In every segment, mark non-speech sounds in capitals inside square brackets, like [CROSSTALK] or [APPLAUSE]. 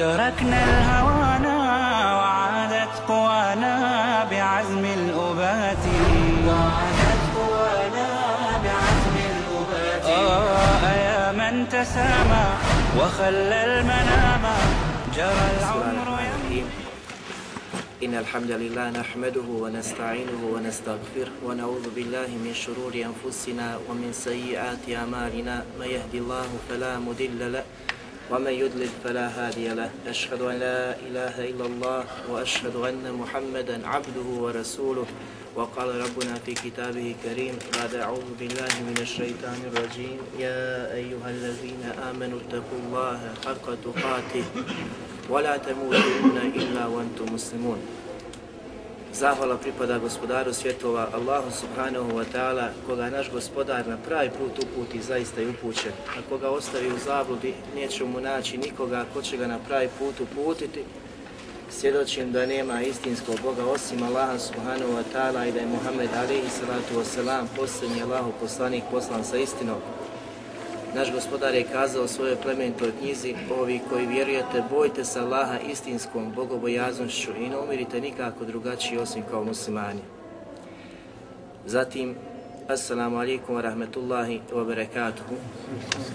تركنا الهوانا وعادت قوانا بعزم الأبات. وعادت قوانا بعزم الأبات. آه يا من تسامى وخلى المنام جرى العمر إن الحمد لله نحمده ونستعينه ونستغفره ونعوذ بالله من شرور أنفسنا ومن سيئات أعمالنا. من يهدي الله فلا مضل له ومن يضلل فلا هادي له. أشهد أن لا إله إلا الله وأشهد أن محمدا عبده ورسوله. وقال ربنا في كتابه الكريم بعد أعوذ بالله من الشيطان الرجيم. يا أيها الذين آمنوا اتقوا الله حق تقاته ولا تموتن إلا وأنتم مسلمون. Zahvala pripada gospodaru svjetova, Allahu subhanahu wa ta'ala, koga naš gospodar na pravi put uputi, zaista je upućen. A koga ostavi u zabludi, neće mu naći nikoga ko će ga na pravi put uputiti. Svjedočim da nema istinskog Boga osim Allaha subhanahu wa ta'ala i da je Muhammed alaihi salatu wasalam posljednji Allahu poslanik poslan sa istinom. Naš gospodar je kazao u svojoj plemenitoj knjizi, ovi koji vjerujete, bojte se Allaha istinskom bogobojaznošću i ne umirite nikako drugačiji osim kao muslimani. Zatim, Assalamu alaikum wa rahmetullahi wa barakatuhu.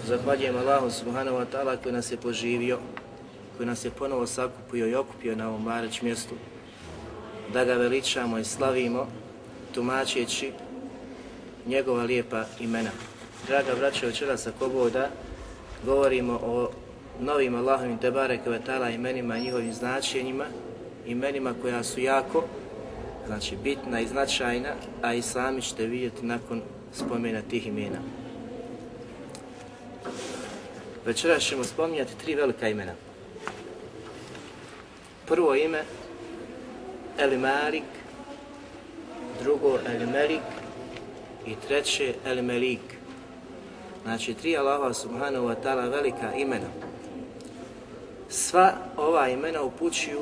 Zahvaljujem Allahu subhanahu wa ta'ala koji nas je poživio, koji nas je ponovo sakupio i okupio na ovom Mareć mjestu, da ga veličamo i slavimo, tumačeći njegova lijepa imena. Draga braća, večeras sa Koboda govorimo o novim Allahovim Tebare Kvetala imenima i njihovim značenjima, imenima koja su jako znači bitna i značajna, a i sami ćete vidjeti nakon spomena tih imena. Večeras ćemo spominjati tri velika imena. Prvo ime El Malik, drugo El Melik i treće El Melik. Znači, tri Allaha subhanahu wa ta'ala velika imena. Sva ova imena upućuju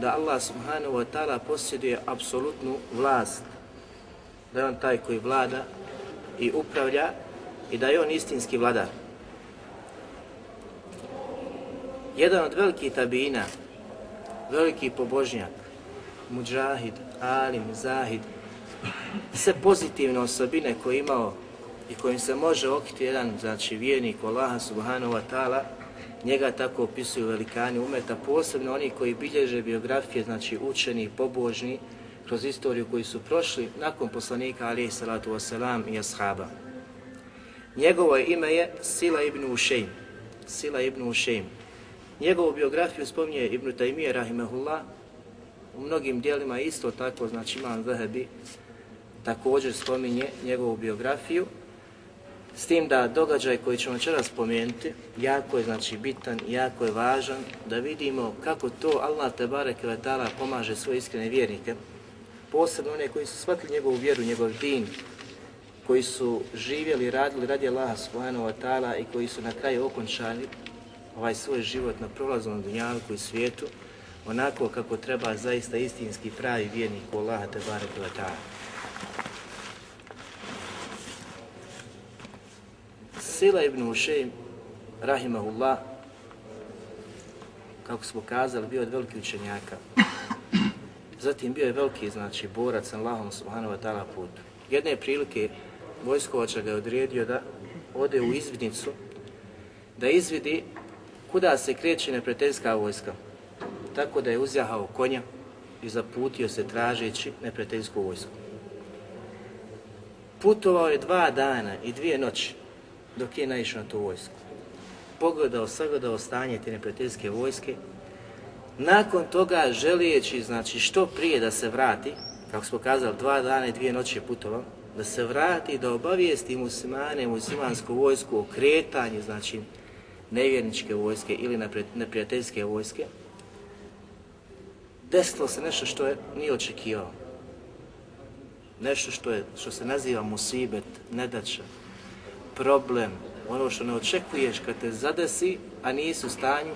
da Allah subhanahu wa ta'ala posjeduje apsolutnu vlast. Da je on taj koji vlada i upravlja i da je on istinski vladar. Jedan od velikih tabina, veliki pobožnjak, muđahid, alim, zahid, sve pozitivne osobine koje imao i kojim se može okiti jedan znači, vjernik Allaha subhanahu wa ta'ala, njega tako opisuju velikani umeta, posebno oni koji bilježe biografije, znači učeni, pobožni, kroz istoriju koji su prošli nakon poslanika alaihi salatu wasalam i ashaba. Njegovo ime je Sila ibn Ušejm. Sila ibn Ušejm. Njegovu biografiju spominje Ibn Taymiye rahimahullah u mnogim dijelima isto tako, znači imam Zahebi također spominje njegovu biografiju, S tim da događaj koji ćemo večeras spomenuti, jako je znači bitan, jako je važan, da vidimo kako to Allah te bareke taala pomaže svoje iskrene vjernike, posebno one koji su shvatili njegovu vjeru, njegov din, koji su živjeli i radili radi Allaha subhanahu wa ta'ala i koji su na kraju okončali ovaj svoj život na prolaznom dunjalku i svijetu, onako kako treba zaista istinski pravi vjernik u Allaha te bareke ve taala. Sila ibn Ušejm, rahimahullah, kako smo kazali, bio je veliki učenjaka. Zatim bio je veliki, znači, borac na Allahom subhanahu wa ta'ala putu. Jedne prilike vojskovača ga je odredio da ode u izvidnicu, da izvidi kuda se kreće neprijateljska vojska. Tako da je uzjahao konja i zaputio se tražeći neprijateljsku vojsku. Putovao je dva dana i dvije noći dok je naišao na tu vojsku. Pogledao, sagledao stanje te neprijateljske vojske. Nakon toga, želijeći, znači, što prije da se vrati, kako smo kazali, dva dana i dvije noći je putovao, da se vrati, da obavijesti muslimane, muslimansku vojsku o kretanju, znači, nevjerničke vojske ili neprijateljske vojske, desilo se nešto što je nije očekivao. Nešto što, je, što se naziva musibet, nedača, problem, ono što ne očekuješ kad te zadesi, a nisi u stanju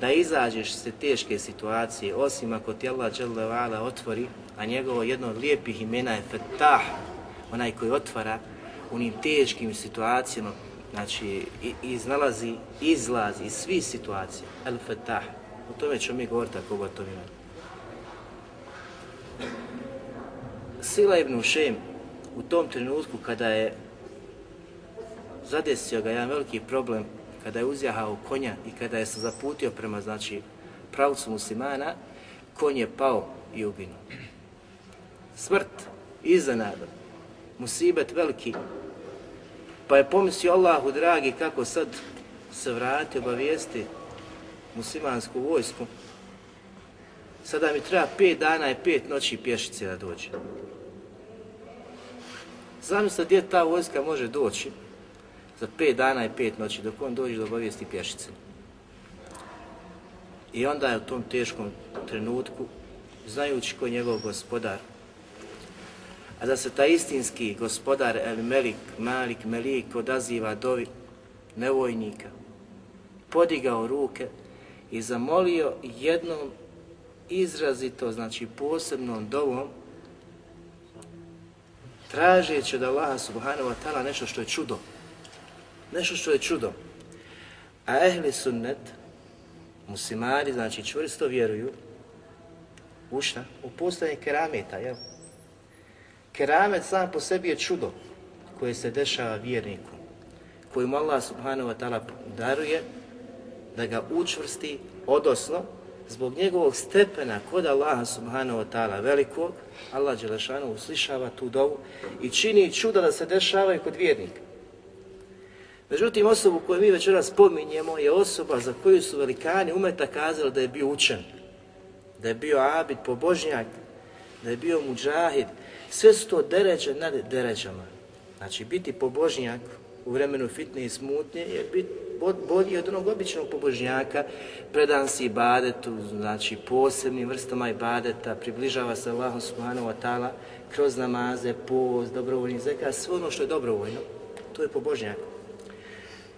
da izađeš iz teške situacije, osim ako ti Allah dželle otvori, a njegovo jedno od lijepih imena je Fetah, onaj koji otvara u njim teškim situacijama, znači iznalazi izlaz iz svih situacija, El Fetah. O tome ćemo mi govoriti ako god to ima. Sila ibn Ušem u tom trenutku kada je zadesio ga jedan veliki problem, kada je uzjahao konja i kada je se zaputio prema znači pravcu muslimana, konj je pao i uginuo. Smrt, iznenada, musibet veliki, pa je pomislio Allahu dragi kako sad se vrati obavijesti muslimansku vojsku, sada mi treba pet dana i pet noći pješice da dođe. Zamislite gdje ta vojska može doći za pet dana i pet noći dok on dođe do obavijesti pješice. I onda je u tom teškom trenutku, znajući ko je njegov gospodar, a da se ta istinski gospodar El Melik, Malik, Melik odaziva dovi nevojnika, podigao ruke i zamolio jednom izrazito, znači posebnom dovom, tražeći od Allaha subhanahu wa ta'ala nešto što je čudo. Nešto što je čudo. A ehli sunnet, muslimani, znači čvrsto vjeruju, u šta? U postanje kerameta, jel? Keramet sam po sebi je čudo koje se dešava vjerniku, kojim Allah subhanahu wa ta'ala daruje da ga učvrsti, odosno, zbog njegovog stepena kod Allaha subhanahu wa ta'ala velikog, Allah Đelešanu uslišava tu dovu i čini čuda da se dešavaju kod vjernika. Međutim, osobu koju mi večeras spominjemo je osoba za koju su velikani umeta kazali da je bio učen, da je bio abid, pobožnjak, da je bio muđahid, sve su to deređe nad deređama. Znači, biti pobožnjak u vremenu fitne i smutnje je biti bolji od onog običnog pobožnjaka, predan si ibadetu, znači posebnim vrstama ibadeta, približava se Allahu subhanahu wa ta'ala kroz namaze, post, dobrovoljni zeka, sve ono što je dobrovoljno, to je pobožnjak.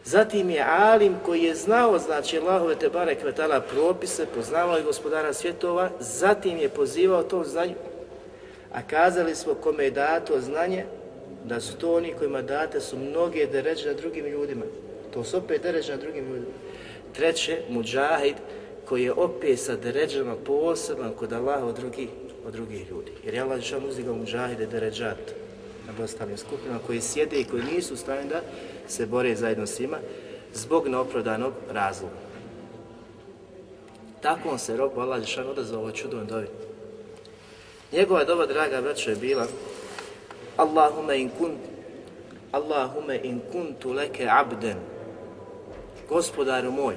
Zatim je alim koji je znao, znači Allahove te barek propise, poznavao je gospodara svjetova, zatim je pozivao to znanju A kazali smo kome je dato znanje, da su to oni kojima date su mnoge deređe na drugim ljudima. To su opet deređe na drugim ljudima. Treće, muđahid, koji je opet sa deređama poseban kod Allaha od drugih, od drugih ljudi. Jer je Allah Žešan uzdigao muđahide deređata na skupinama koji sjede i koji nisu u stanju da se bore zajedno s njima zbog neoprodanog razloga. Tako on se rob Allah Žešan odazvao ovo čudo dovi. Njegova doba, draga braćo, je bila Allahume in kunt Allahume in kuntu leke abden Gospodaru moj,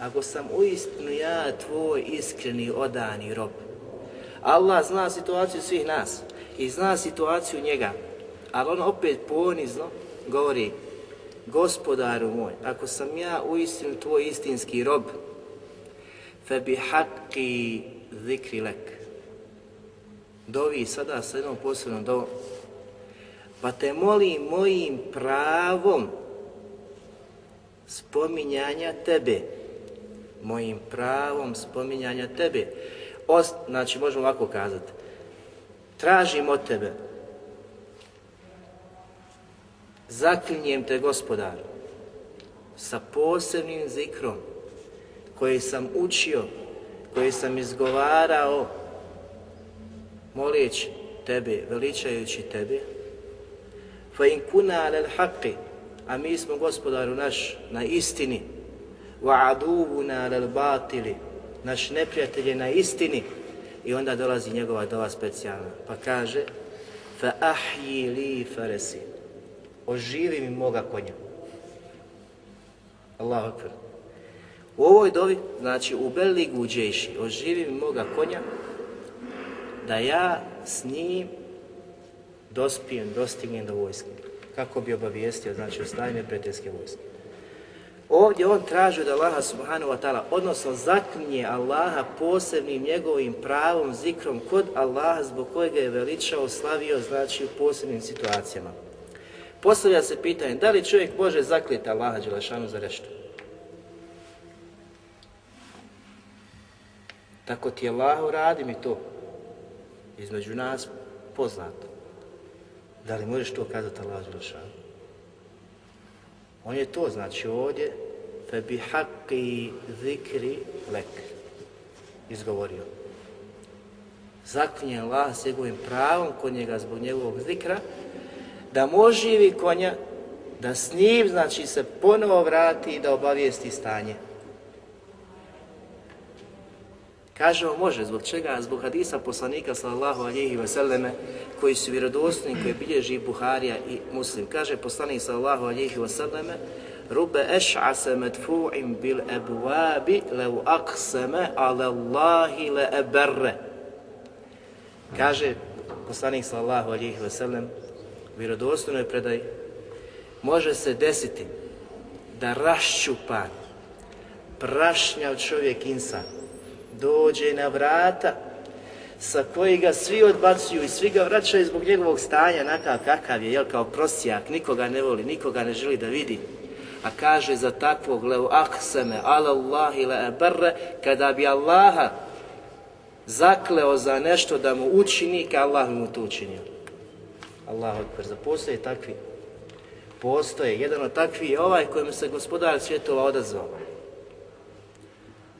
ako sam uistinu ja tvoj iskreni odani rob, Allah zna situaciju svih nas i zna situaciju njega, ali on opet ponizno govori Gospodaru moj, ako sam ja uistinu tvoj istinski rob, fe bi haqqi zikri lek dovi sada sa jednom posebnom dovom. Pa te molim mojim pravom spominjanja tebe. Mojim pravom spominjanja tebe. Ost, znači, možemo ovako kazati. Tražim od tebe. Zaklinjem te, gospodaru, sa posebnim zikrom koji sam učio, koji sam izgovarao molijeći tebe, veličajući tebe, fa in kuna alel haqqi, a mi smo gospodaru naš na istini, wa aduvuna alel batili, naš neprijatelj je na istini, i onda dolazi njegova dova specijalna, pa kaže, fa ahji li faresi, oživi mi moga konja. Allahu akbar. U ovoj dovi, znači u Beligu džeši, oživi mi moga konja, da ja s njim dospijem, dostignem do vojske. Kako bi obavijestio, znači, ostavljanje prijateljske vojske. Ovdje on traži od Allaha subhanahu wa ta'ala, odnosno zaklinje Allaha posebnim njegovim pravom, zikrom kod Allaha zbog kojeg je veličao, slavio, znači u posebnim situacijama. Postavlja se pitanje, da li čovjek može zaklijeti Allaha Đelešanu za nešto? Tako ti Allah uradi mi to. Između nas poznato. Da li možeš to kazati Allahu Đelešanu? On je to, znači ovdje, fe bi haqqi zikri lek, izgovorio. Zaklinje Allah s njegovim pravom kod njega zbog njegovog zikra, da moživi konja, da s njim, znači, se ponovo vrati i da obavijesti stanje. Kažemo može, zbog čega? Zbog hadisa poslanika sallallahu alihi wasallame koji su vjerodostni, koji bilježi Buharija i Muslim. Kaže poslanik sallallahu alihi wasallame Rube eš'ase medfu'im bil ebuabi lev akseme ale Allahi le eberre. Kaže poslanik sallallahu alihi wasallam vjerodostojnoj predaj može se desiti da raščupan prašnjav čovjek insan dođe na vrata sa koji ga svi odbacuju i svi ga vraćaju zbog njegovog stanja nakav kakav je, jel kao prosijak, nikoga ne voli, nikoga ne želi da vidi. A kaže za takvog leu akseme ala Allahi le eberre, kada bi Allaha zakleo za nešto da mu učini, ka Allah mu to učinio. Allah odpr, za postoje takvi. Postoje, jedan od takvi je ovaj kojem se gospodar svjetova odazvao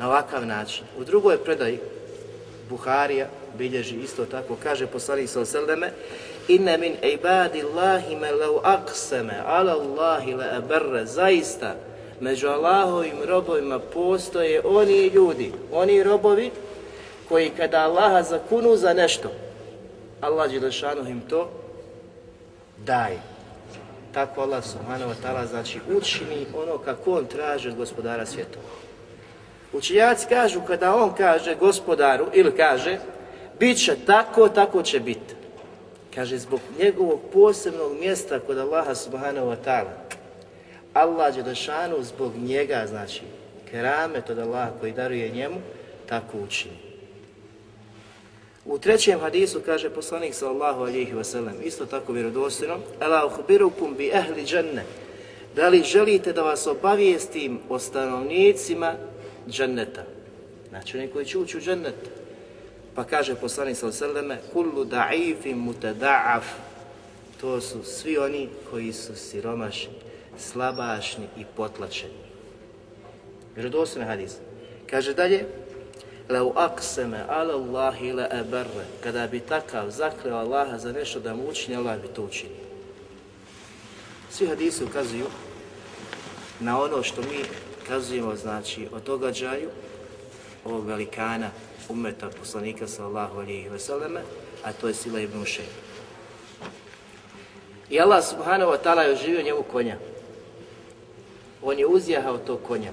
na ovakav način. U drugoj predaji Buharija bilježi isto tako, kaže poslanik sa oseleme Inne min ibadillahi me lau akseme ala Allahi le eberre zaista među Allahovim robovima postoje oni ljudi, oni robovi koji kada Allaha zakunu za nešto, Allah Đelešanu im to daje. Tako Allah subhanahu wa ta'ala znači učini ono kako on traži od gospodara svjetova. Učenjaci kažu kada on kaže gospodaru ili kaže bit će tako, tako će biti. Kaže zbog njegovog posebnog mjesta kod Allaha subhanahu wa ta'ala. Allah je došanu zbog njega, znači keramet od Allaha koji daruje njemu, tako učini. U trećem hadisu kaže poslanik sallallahu alihi wasallam, isto tako vjerodostojno, Ela uhbirukum bi ehli dženne, da li želite da vas obavijestim o stanovnicima dženneta. Znači oni koji će ući u džennet. Pa kaže poslanik sa oseleme, kullu da'ifim mutada'af. To su svi oni koji su siromašni, slabašni i potlačeni. Vjerodostojni hadis. Kaže dalje, Lau akseme ala Allahi la eberre, kada bi takav zakleo Allaha za nešto da mu učini, Allah bi to učinio. Svi hadisi ukazuju na ono što mi kazujemo znači o događaju ovog velikana umeta poslanika sallahu alihi veseleme, a to je Sila ibn Ušej. I Allah subhanahu wa ta'ala je oživio njemu konja. On je uzjahao to konja.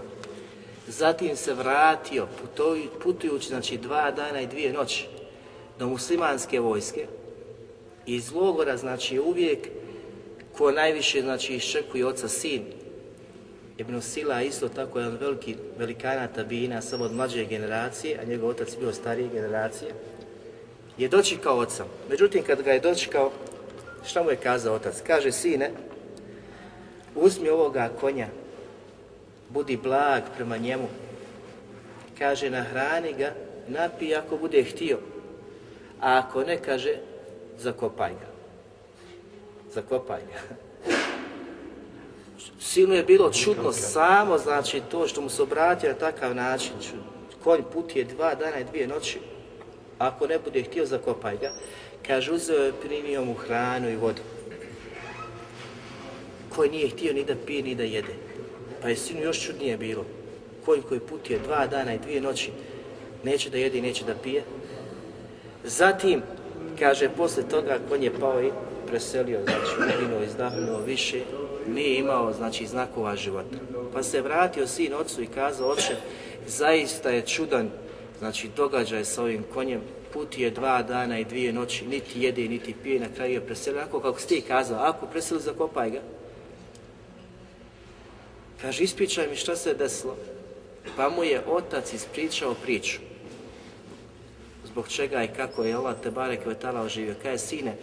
Zatim se vratio putujući znači dva dana i dvije noći do muslimanske vojske. Iz logora znači uvijek ko najviše znači iščekuje oca sin Ibn Sila isto tako jedan veliki velikana tabina, samo od mlađe generacije, a njegov otac bio starije generacije, je dočekao oca. Međutim, kad ga je dočekao, šta mu je kazao otac? Kaže, sine, uzmi ovoga konja, budi blag prema njemu. Kaže, nahrani ga, napij ako bude htio. A ako ne, kaže, zakopaj ga. Zakopaj ga. Sinu je bilo čudno samo, znači to što mu se obratio na takav način, konj putije dva dana i dvije noći, ako ne bude htio zakopaj ga, kaže uzeo je primio mu hranu i vodu. Koji nije htio ni da pije ni da jede. Pa je sinu još čudnije bilo. Konj koji putuje dva dana i dvije noći, neće da jede i neće da pije. Zatim, kaže, posle toga konj je pao i preselio, znači uginuo, izdahnuo više, nije imao znači znakova života. Pa se vratio sin ocu i kazao, oče, zaista je čudan znači događaj sa ovim konjem, put je dva dana i dvije noći, niti jede, niti pije, na kraju je preselio, ako kako ste kazao, ako preselio, zakopaj ga. Kaže, ispričaj mi šta se desilo. Pa mu je otac ispričao priču. Zbog čega i kako je Allah te barek vetala oživio. Kaže, sine,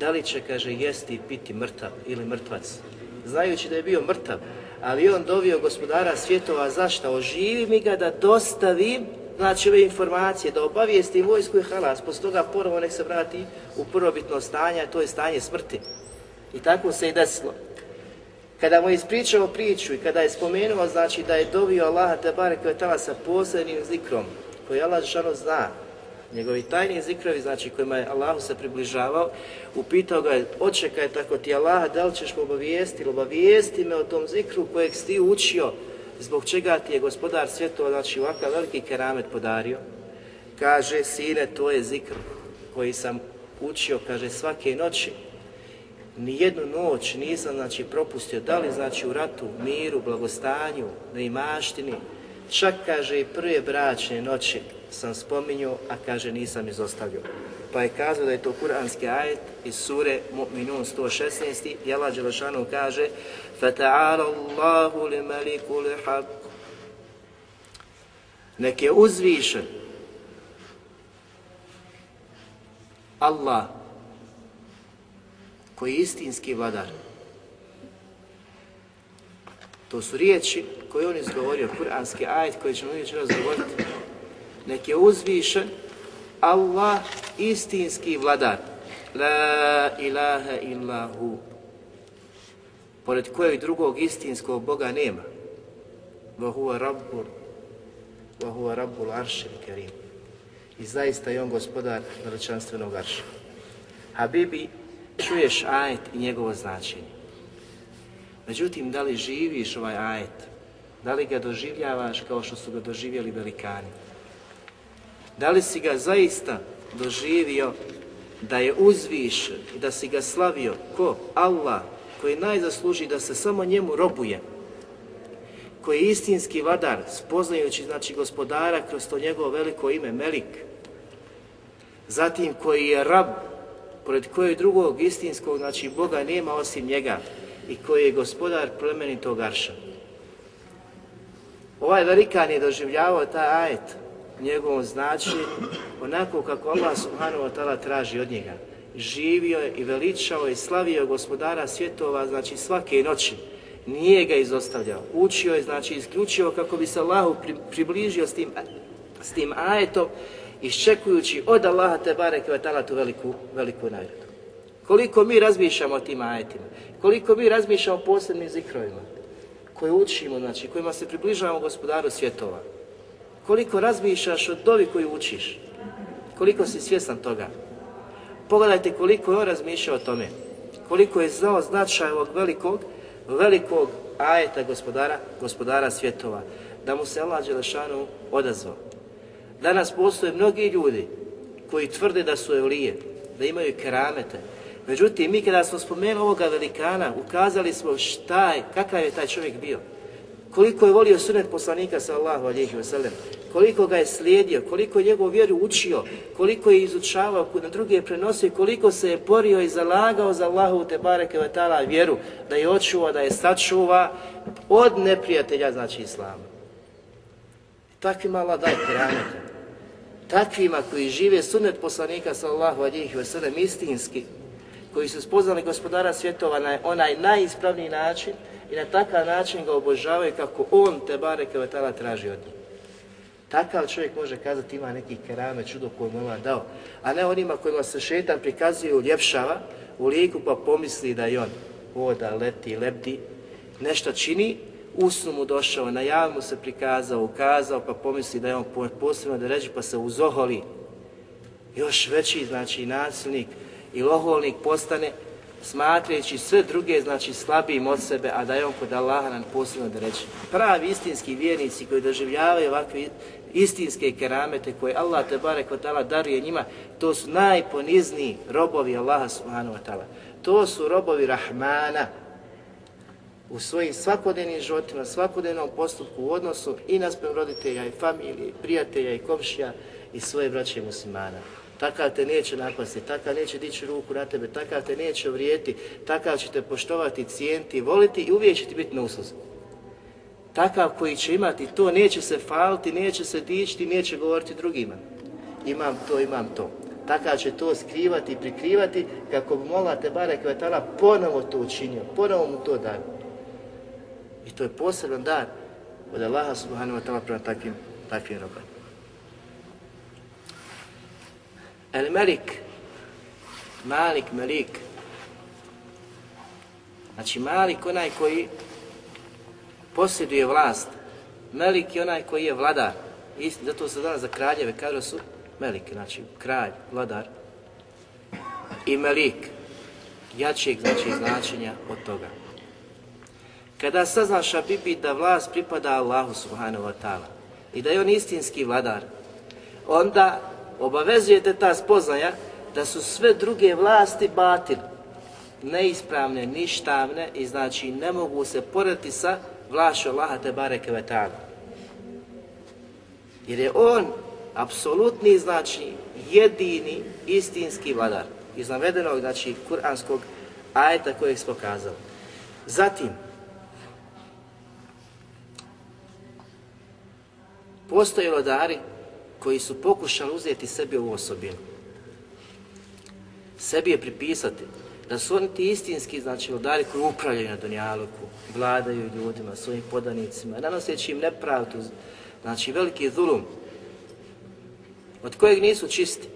da li će, kaže, jesti i piti mrtav ili mrtvac? Znajući da je bio mrtav, ali on dovio gospodara svjetova, zašta, Oživi mi ga da dostavim znači ove informacije, da obavijesti vojsku i halas, posle toga ponovo nek se vrati u prvobitno stanje, a to je stanje smrti. I tako se i desilo. Kada mu je ispričao priču i kada je spomenuo, znači da je dovio Allaha te barek sa posebnim zikrom, koji Allah Žešanu zna, njegovi tajni zikrovi, znači kojima je Allahu se približavao, upitao ga je, očekaj tako ti Allaha, da li ćeš me obavijesti, ili obavijesti me o tom zikru kojeg si ti učio, zbog čega ti je gospodar svjetova, znači ovakav veliki keramet podario, kaže, sine, to je zikr koji sam učio, kaže, svake noći, ni jednu noć nisam znači propustio, da li znači u ratu, miru, blagostanju, na imaštini, čak kaže i prve bračne noći sam spominjao, a kaže nisam izostavio. Pa je kazao da je to kuranski ajet iz sure Mu'minun 116. I Allah Đelešanu kaže فَتَعَالَ اللَّهُ لِمَلِكُ لِحَقُ Nek je uzvišen Allah koji je istinski vladar. To su riječi koji on izgovorio, kuranski ajet koji ćemo vidjeti raz govoriti. Nek je uzvišen Allah istinski vladar. La ilaha illa hu. Pored kojeg drugog istinskog Boga nema. Wa huwa rabbul wa huwa rabbul aršil kerim. I zaista je on gospodar veličanstvenog arša. Habibi, čuješ ajet i njegovo značenje. Međutim, da li živiš ovaj ajet? Da li ga doživljavaš kao što su ga doživjeli velikani? Da li si ga zaista doživio da je uzviš i da si ga slavio? Ko? Allah koji najzasluži da se samo njemu robuje. Koji je istinski vladar spoznajući znači gospodara kroz to njegovo veliko ime Melik. Zatim koji je rab pored kojeg drugog istinskog znači Boga nema osim njega i koji je gospodar plemenitog arša ovaj velikan je doživljavao taj ajet njegovom znači onako kako Allah subhanahu wa ta'ala traži od njega. Živio je i veličao i slavio gospodara svjetova, znači svake noći. Nije ga izostavljao. Učio je, znači isključio kako bi se Allahu približio s tim, s tim ajetom, iščekujući od Allaha te bareke wa ta'ala tu veliku, veliku nagradu. Koliko mi razmišljamo o tim ajetima, koliko mi razmišljamo o posebnim zikrovima, koje učimo, znači, kojima se približavamo gospodaru svjetova, koliko razmišljaš o dovi koju učiš, koliko si svjestan toga. Pogledajte koliko je on razmišljao o tome, koliko je znao značaj ovog velikog, velikog ajeta gospodara, gospodara svjetova, da mu se Allah Đelešanu odazvao. Danas postoje mnogi ljudi koji tvrde da su evlije, da imaju keramete. Međutim, mi kada smo spomenuli ovoga velikana, ukazali smo šta je, kakav je taj čovjek bio. Koliko je volio sunet poslanika sallahu alihi wasallam, koliko ga je slijedio, koliko je njegovu vjeru učio, koliko je izučavao, na druge prenosio, koliko se je borio i zalagao za Allahu te bareke vatala vjeru, da je očuva, da je sačuva od neprijatelja, znači Islama. Takvima Allah daj keramete. Takvima koji žive sunet poslanika sallahu alihi wasallam istinski, koji su spoznali gospodara svjetova na onaj najispravniji način i na takav način ga obožavaju kako on te bareke vatala traži od njih. Takav čovjek može kazati ima neki kerame, čudo koje mu on dao, a ne onima kojima se šetan prikazuje uljepšava u liku pa pomisli da je on voda, leti, lebdi, nešto čini, usnu mu došao, na javu mu se prikazao, ukazao pa pomisli da je on posebno da ređi pa se uzoholi. Još veći, znači, nasilnik i loholnik postane smatrajući sve druge, znači slabijim od sebe, a da je on kod Allaha nam posebno da reći. Pravi istinski vjernici koji doživljavaju ovakve istinske keramete koje Allah te barek ta'ala daruje njima, to su najponizniji robovi Allaha subhanahu wa ta'ala. To su robovi Rahmana u svojim svakodnevnim životima, svakodnevnom postupku u odnosu i naspram roditelja i familije, i prijatelja i komšija i svoje braće muslimana. Takav te neće napasti, takav neće dići ruku na tebe, takav te neće vrijeti, takav će te poštovati, cijenti, voliti i uvijek će ti biti na usluzi. takav koji će imati to, neće se faliti, neće se dičiti, neće govoriti drugima. Imam to, imam to. Takav će to skrivati i prikrivati kako bi mola te bare kvetala ponovo to učinio, ponovo mu to dan. I to je poseban dar od Allaha subhanahu wa ta'ala prema takvim, takvim robama. El Melik, Malik, Melik, znači Malik onaj koji posjeduje vlast, Melik je onaj koji je vladar, I zato se danas za kraljeve kaže su Melik, znači kralj, vladar, i Melik, jačijeg znači značenja od toga. Kada saznaš Bibi da vlast pripada Allahu subhanahu wa ta'ala i da je on istinski vladar, onda obavezujete ta spoznaja da su sve druge vlasti batil, neispravne, ništavne i znači ne mogu se porediti sa vlašću Allaha te bareke ve. Jer je on apsolutni, znači jedini istinski vladar iz navedenog, znači kuranskog ajeta kojeg smo kazali. Zatim, postoje vladari koji su pokušali uzeti sebi ovu osobinu. Sebi je pripisati da su oni ti istinski, znači, vladari koji upravljaju na Dunjaluku, vladaju ljudima, svojim podanicima, nanoseći im nepravdu, znači veliki zulum, od kojeg nisu čisti.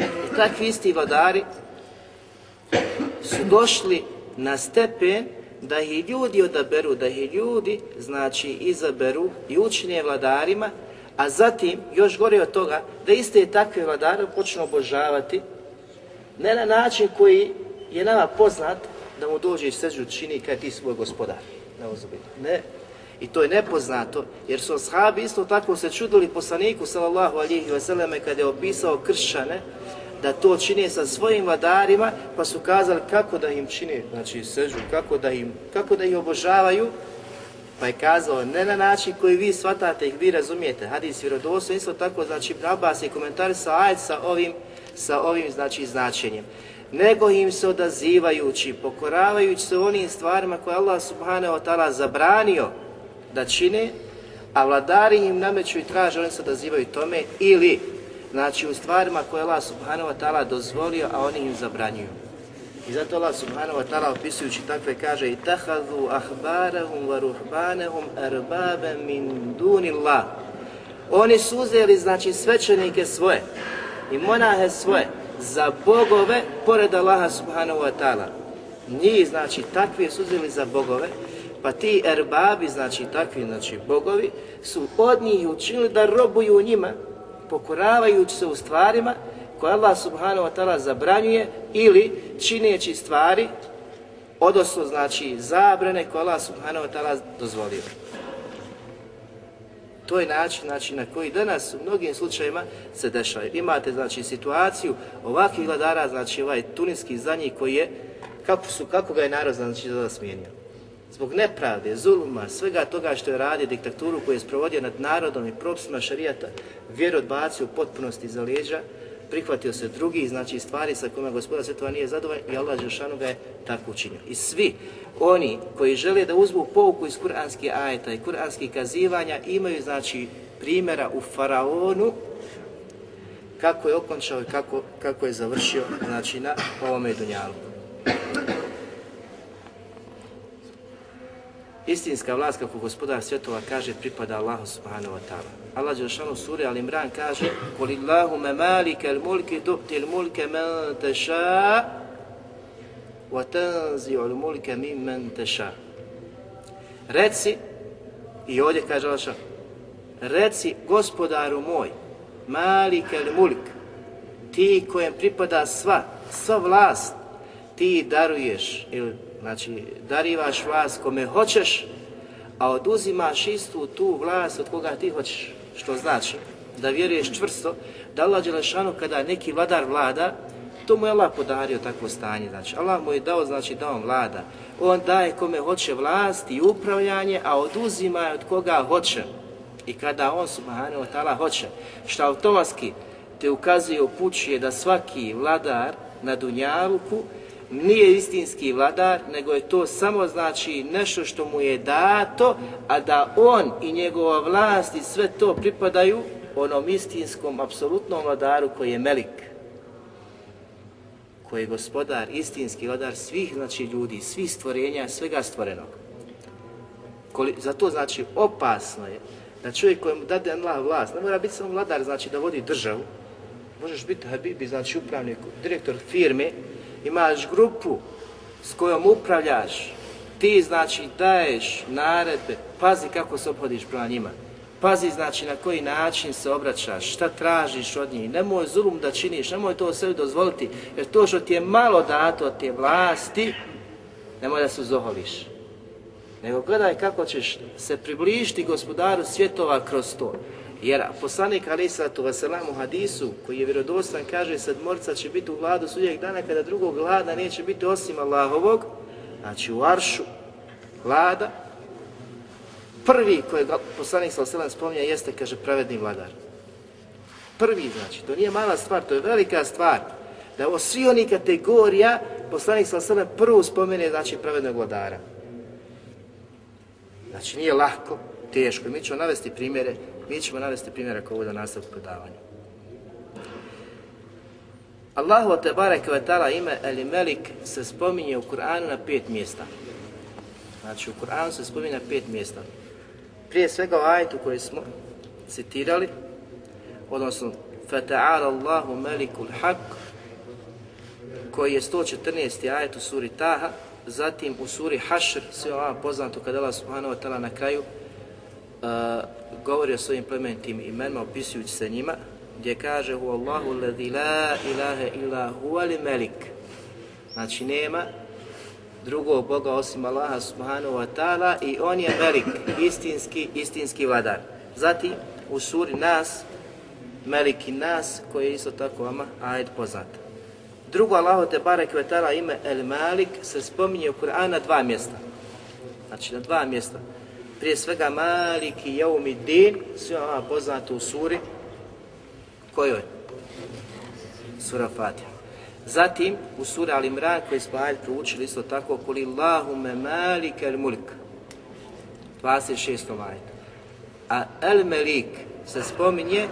I takvi isti vladari su došli na stepen da ih ljudi odaberu, da ih ljudi, znači, izaberu i učine vladarima, a zatim, još gore od toga, da iste takve vladare počnu obožavati, ne na način koji je nama poznat, da mu dođe i seđu čini kaj ti svoj gospodar. Ne, ne. I to je nepoznato, jer su ashabi isto tako se čudili poslaniku sallallahu alihi vseleme kada je opisao kršćane, da to čine sa svojim vladarima, pa su kazali kako da im čine, znači sežu, kako da im, kako da ih obožavaju, pa je kazao ne na način koji vi shvatate i vi razumijete, hadis vjerodosto, isto tako, znači Abbas je komentar sa ajet sa ovim, sa ovim znači značenjem nego im se odazivajući, pokoravajući se onim stvarima koje Allah subhanahu wa ta'ala zabranio da čine, a vladari im nameću i traže, oni se odazivaju tome, ili, znači u stvarima koje Allah subhanahu wa ta'ala dozvolio, a oni im zabranjuju. I zato Allah subhanahu wa ta'ala opisujući takve kaže i tahadu ahbarahum wa ruhbanahum arbabe min dunillah. Oni su uzeli znači svećenike svoje i monahe svoje za bogove pored Allaha subhanahu wa ta'ala. Njih znači takvi su uzeli za bogove pa ti erbabi, znači takvi znači bogovi, su od njih učinili da robuju njima, pokoravajući se u stvarima koje Allah subhanahu wa ta'ala zabranjuje ili čineći stvari, odnosno znači zabrane koje Allah subhanahu wa ta'ala dozvolio. To je način, način na koji danas u mnogim slučajima se dešava. Imate znači situaciju ovakvih vladara, znači ovaj tuninski zadnji koji je, kako, su, kako ga je narod znači, da smijenio. Zbog nepravde, zuluma, svega toga što je radio diktaturu koju je sprovodio nad narodom i propisima šarijata, vjer odbacio u potpunosti za leđa, prihvatio se drugi, znači stvari sa kojima gospoda Svetova nije zadovoljan i Allah Žešanu ga je tako učinio. I svi oni koji žele da uzmu pouku iz kuranskih ajeta i kuranskih kazivanja imaju znači primjera u faraonu kako je okončao i kako, kako je završio znači na ovome dunjalu. istinska vlast kako gospodar svjetova kaže pripada Allahu subhanahu wa ta'ala. Allah Đelšanu suri Al Imran kaže Kul illahu me malike al mulke tuhti al mulke men teša wa tanzi al mulke min men teša. Reci, i ovdje kaže Allah Đelšanu, reci gospodaru moj, malike al mulk, ti kojem pripada sva, sva vlast, ti daruješ ili Znači, darivaš vlast kome hoćeš, a oduzimaš istu tu vlast od koga ti hoćeš. Što znači da vjeruješ čvrsto da Allah Đelešanu kada neki vladar vlada, to mu je Allah podario takvo stanje. Znači, Allah mu je dao, znači da on vlada. On daje kome hoće vlast i upravljanje, a oduzima od koga hoće. I kada on, subhanahu wa ta'ala, hoće, što automatski te ukazuje, upućuje da svaki vladar na Dunjaluku nije istinski vladar, nego je to samo znači nešto što mu je dato, a da on i njegova vlast i sve to pripadaju onom istinskom, apsolutnom vladaru koji je Melik, koji je gospodar, istinski vladar svih znači ljudi, svih stvorenja, svega stvorenog. Koli, zato znači opasno je da čovjek kojemu dade Allah vlast, ne mora biti samo vladar, znači da vodi državu, možeš biti habibi, znači upravnik, direktor firme, imaš grupu s kojom upravljaš, ti znači daješ naredbe, pazi kako se obhodiš prema njima. Pazi znači na koji način se obraćaš, šta tražiš od njih, nemoj zulum da činiš, nemoj to sebi dozvoliti, jer to što ti je malo dato od te vlasti, nemoj da se uzoholiš. Nego gledaj kako ćeš se približiti gospodaru svjetova kroz to. Jer poslanik Ali Sallatu Veselam u hadisu, koji je vjerodostan, kaže sedmorca će biti u vladu sudjeg dana kada drugog vlada neće biti osim Allahovog, znači u Aršu, vlada, prvi koji poslanik Sallallahu Veselam spominja jeste, kaže, pravedni vladar. Prvi, znači, to nije mala stvar, to je velika stvar. Da ovo svi oni kategorija, poslanik Sallallahu Veselam prvo spomene, znači, pravednog vladara. Znači, nije lahko, teško. Mi ćemo navesti primjere Mi ćemo navesti primjera ovo da nastavku predavanja. Allahu te barek ve taala ime El Melik se spominje u Kur'anu na pet mjesta. Znači u Kur'anu se spominje na pet mjesta. Prije svega u ajetu koji smo citirali, odnosno Fata'ala Allahu Melikul Haq, koji je 114. ajet u suri Taha, zatim u suri Hašr, sve ovo poznato kada Allah subhanahu wa ta'ala na kraju govori o svojim plemenitim imenima, opisujući se njima, gdje kaže Hu Allahu ladhi la ilaha illa huwa li melik. Znači nema drugog Boga osim Allaha subhanahu wa ta'ala i on je melik, istinski, istinski vladar. Zatim u suri Nas, Meliki Nas, koji je isto tako vama ajed poznat. Drugo Allaho te barek ve ta'ala ime El Malik se spominje u Kur'ana dva mjesta. Znači na dva mjesta prije svega Maliki Jaumi Din, svi vama ono poznato u suri, kojoj? Sura Fatiha. Zatim, u suri Al Imran, koji smo ajde proučili isto tako, kuli Allahume Malika al Mulk, 26. ajet. A El Melik se spominje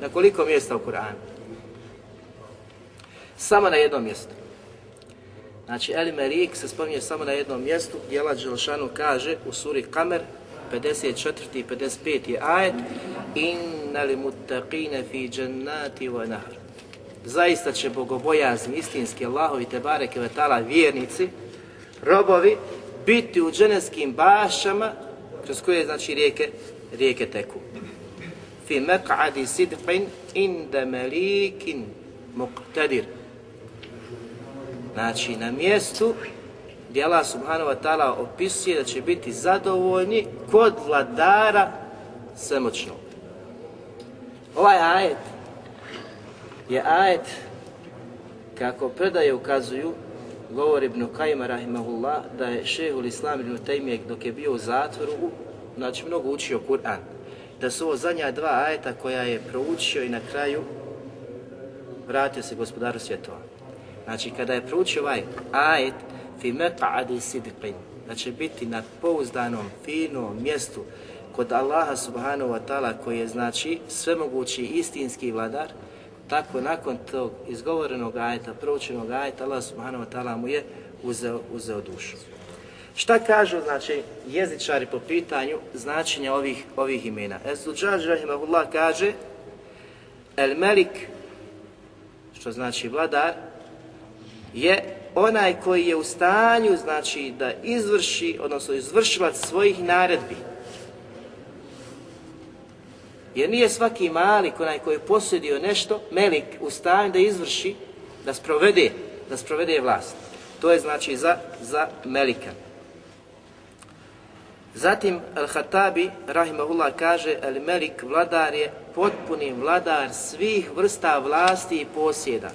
na koliko mjesta u Kur'anu? Samo na jednom mjestu. Znači, El Melik se spominje samo na jednom mjestu, gdje Allah Đelšanu kaže u suri Kamer, 54. i 55. ajet Inna li muttaqine fi džennati wa nahr Zaista će bogobojazni, istinski Allahovi te bareke vetala vjernici, robovi, biti u dženevskim bašama kroz koje znači rijeke, rijeke teku. Fi meq'adi sidqin inda malikin muqtadir. Znači na mjestu gdje Allah subhanahu wa ta'ala opisuje da će biti zadovoljni kod vladara svemoćnog. Ovaj ajet je ajet kako predaje ukazuju govori Ibn Kajma rahimahullah da je šehul Islam Ibn Taymiye dok je bio u zatvoru znači mnogo učio Kur'an da su ovo zadnja dva ajeta koja je proučio i na kraju vratio se gospodaru svjetova. Znači kada je proučio ovaj ajet fi meq'adi sidqin, da će biti na pouzdanom, finom mjestu kod Allaha subhanahu wa ta'ala koji je znači svemogući istinski vladar, tako nakon tog izgovorenog ajeta, proučenog ajeta, Allah subhanahu wa ta'ala mu je uzeo, uzeo dušu. Šta kažu, znači, jezičari po pitanju značenja ovih, ovih imena? Ezuđaž, rahimahullah, kaže El Melik, što znači vladar, je onaj koji je u stanju, znači, da izvrši, odnosno izvršilac svojih naredbi. Jer nije svaki malik, onaj koji je posjedio nešto, melik, u stanju da izvrši, da sprovede, da sprovede vlast. To je znači za, za melika. Zatim Al-Hatabi, rahimahullah, kaže Al-Melik, vladar je potpuni vladar svih vrsta vlasti i posjeda.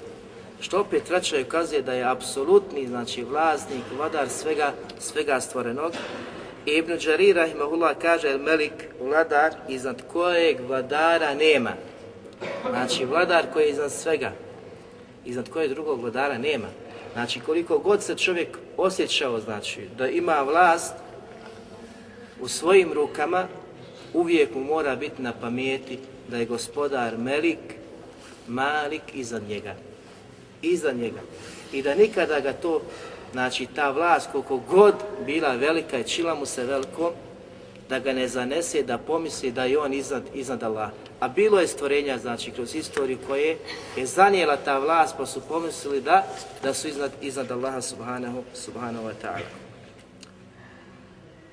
Što opet vraćaju ukazuje da je apsolutni, znači vlasnik, vladar svega, svega stvorenog. I Ibn Đari rahimahullah, kaže El Melik, vladar iznad kojeg vladara nema. Znači vladar koji je iznad svega, iznad kojeg drugog vladara nema. Znači koliko god se čovjek osjećao znači da ima vlast u svojim rukama, uvijek mu mora biti na pameti da je gospodar Melik, Malik iznad njega. Iza njega. I da nikada ga to, znači ta vlast koliko god bila velika i čila mu se veliko, da ga ne zanese, da pomisli da je on iznad, iznad Allah. A bilo je stvorenja, znači, kroz istoriju koje je zanijela ta vlast, pa su pomislili da, da su iznad, iznad Allaha subhanahu, subhanahu wa ta'ala.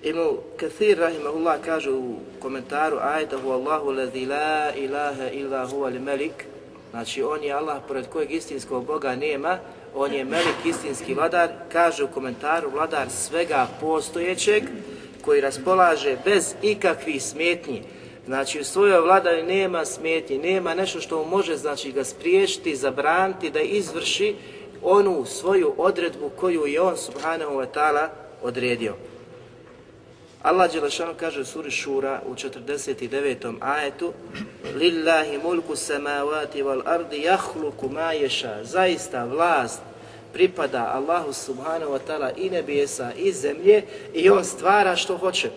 Ibn Kathir, rahimahullah, kaže u komentaru ajta hu Allahu ladhi la ilaha illa huwa li melik, znači on je Allah pored kojeg istinskog Boga nema, on je melik istinski vladar, kaže u komentaru vladar svega postojećeg, koji raspolaže bez ikakvih smetnji, znači u svojoj vladari nema smetnji, nema nešto što mu može znači ga spriješiti, zabraniti, da izvrši onu svoju odredbu koju je on subhanahu wa ta'ala odredio. Allah Đelešanu kaže u suri Šura u 49. ajetu Lillahi mulku samavati wal ardi jahluku ma ješa Zaista vlast pripada Allahu subhanahu wa ta'ala i nebesa i zemlje i on stvara što hoće.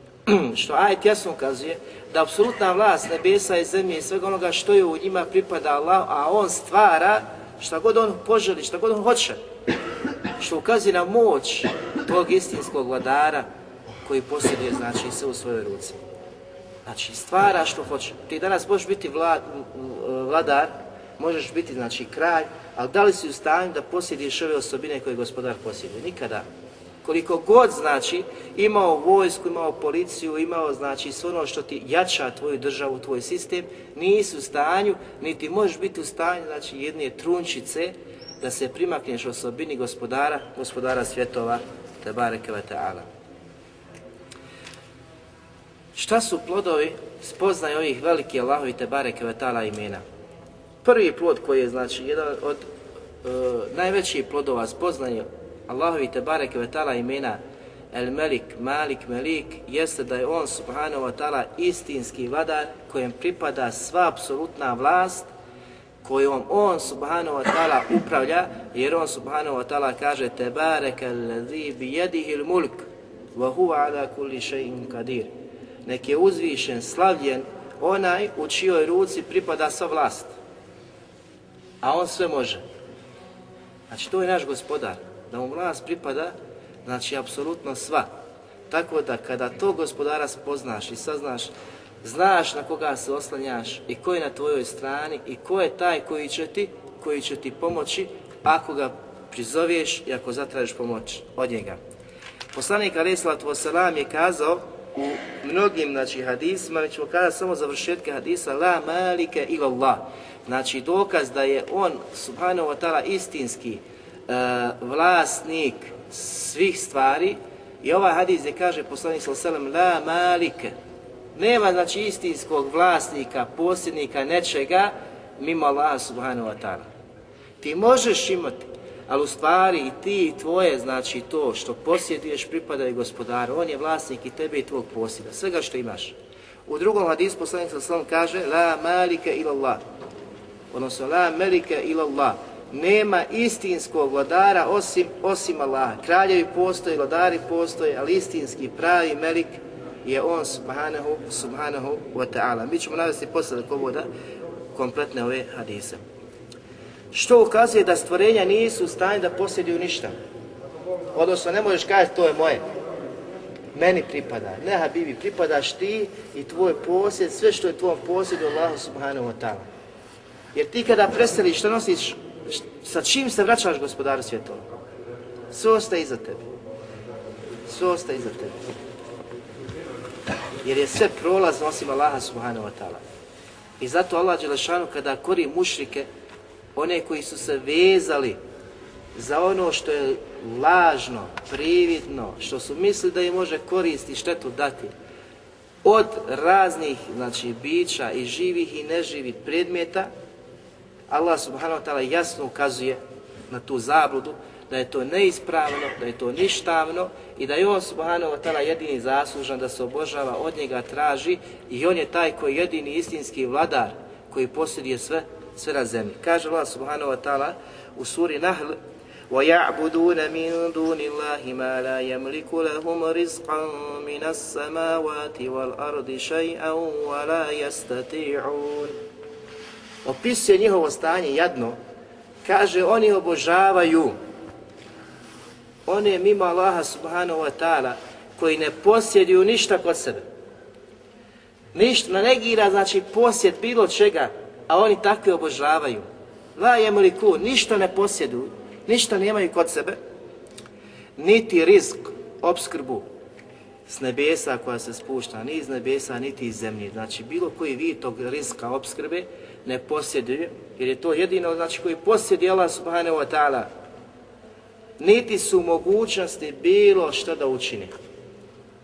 [CLEARS THROAT] što ajet jasno ukazuje da apsolutna vlast nebesa i zemlje i svega onoga što je u njima pripada Allah, a on stvara šta god on poželi, šta god on hoće. Što ukazuje na moć tog istinskog vladara koji posjeduje znači sve u svojoj ruci. Znači stvara što hoće. Ti danas možeš biti vlad, vladar, možeš biti znači kralj, ali da li si u stanju da posjediš ove osobine koje gospodar posjeduje? Nikada. Koliko god znači imao vojsku, imao policiju, imao znači sve ono što ti jača tvoju državu, tvoj sistem, nisi u stanju, niti možeš biti u stanju znači jedne trunčice da se primakneš osobini gospodara, gospodara svjetova, te bareke ve ta'ala. Šta su plodovi spoznaje ovih velike Allahovi te bareke vetala imena? Prvi plod koji je znači jedan od e, najvećih plodova spoznaje Allahovi te bareke vetala imena El Melik, Malik, Melik, jeste da je on subhanahu wa ta'ala istinski vladar kojem pripada sva apsolutna vlast kojom on subhanahu wa ta'ala upravlja, jer on subhanahu wa ta'ala kaže Tebareke allazi bi jedihi mulk wa huwa ala kulli shay'in qadir. Nek je uzvišen, slavljen onaj u čijoj ruci pripada sva vlast. A on sve može. Znači to je naš gospodar da mu vlast pripada, znači apsolutno sva. Tako da kada to gospodara spoznaš i saznaš, znaš na koga se oslanjaš i ko je na tvojoj strani i ko je taj koji će ti, koji će ti pomoći ako ga prizoveš i ako zatražiš pomoć od njega. Poslanik Ali Salatu Vosalam je kazao u mnogim znači, hadisima, mi ćemo kada samo završetke hadisa, la malike ila Allah. Znači dokaz da je on, subhanahu wa ta'ala, istinski, e, vlasnik svih stvari i ovaj hadis gdje kaže poslanik sallallahu la malike nema znači istinskog vlasnika, posjednika nečega mimo Allaha subhanahu wa ta'ala. Ti možeš imati, ali u stvari i ti i tvoje, znači to što posjeduješ pripada i gospodaru. On je vlasnik i tebe i tvog posjeda, svega što imaš. U drugom hadisu poslanik sallallahu kaže la malike ila Allah. Odnosno la malike ila Allah nema istinskog vladara osim osim Allaha. Kraljevi postoje, vladari postoje, ali istinski pravi melik je on subhanahu, subhanahu wa ta'ala. Mi ćemo navesti posle povoda kompletne ove hadise. Što ukazuje da stvorenja nisu u stanju da posjeduju ništa. Odnosno, ne možeš kaži to je moje. Meni pripada. Ne, Habibi, pripadaš ti i tvoj posjed, sve što je tvoj posjedu, Allahu subhanahu wa ta'ala. Jer ti kada preseliš, što nosiš sa čim se vraćaš gospodaru svjetova? Sve ostaje iza tebe. Sve ostaje iza tebe. Jer je sve prolazno osim Allaha subhanahu wa ta'ala. I zato Allah Đelešanu kada kori mušrike, one koji su se vezali za ono što je lažno, prividno, što su mislili da im može koristi štetu dati, od raznih znači, bića i živih i neživih predmeta, Allah subhanahu wa ta'ala jasno ukazuje na tu zabludu, da je to neispravno, da je to ništavno i da je on subhanahu wa ta'ala jedini zaslužan da se obožava, od njega traži i on je taj koji je jedini istinski vladar koji posjeduje sve, sve na zemlji. Kaže Allah subhanahu wa ta'ala u suri Nahl ويعبدون من دون الله ما لا يملك لهم رزقا من السماوات والأرض شيئا ولا يستطيعون Opisuje njihovo stanje jadno, kaže oni obožavaju one mimo Allaha subhanahu wa ta'ala koji ne posjeduju ništa kod sebe. Ništa, negira znači posjed bilo čega, a oni takve obožavaju. La jemliku, ništa ne posjeduju, ništa nemaju kod sebe, niti rizk, obskrbu s nebesa koja se spušta, ni iz nebesa, niti iz zemlje. Znači, bilo koji vid tog rizka obskrbe ne posjeduju, jer je to jedino znači, koji posjedi Allah subhanahu wa ta'ala, niti su mogućnosti bilo što da učine.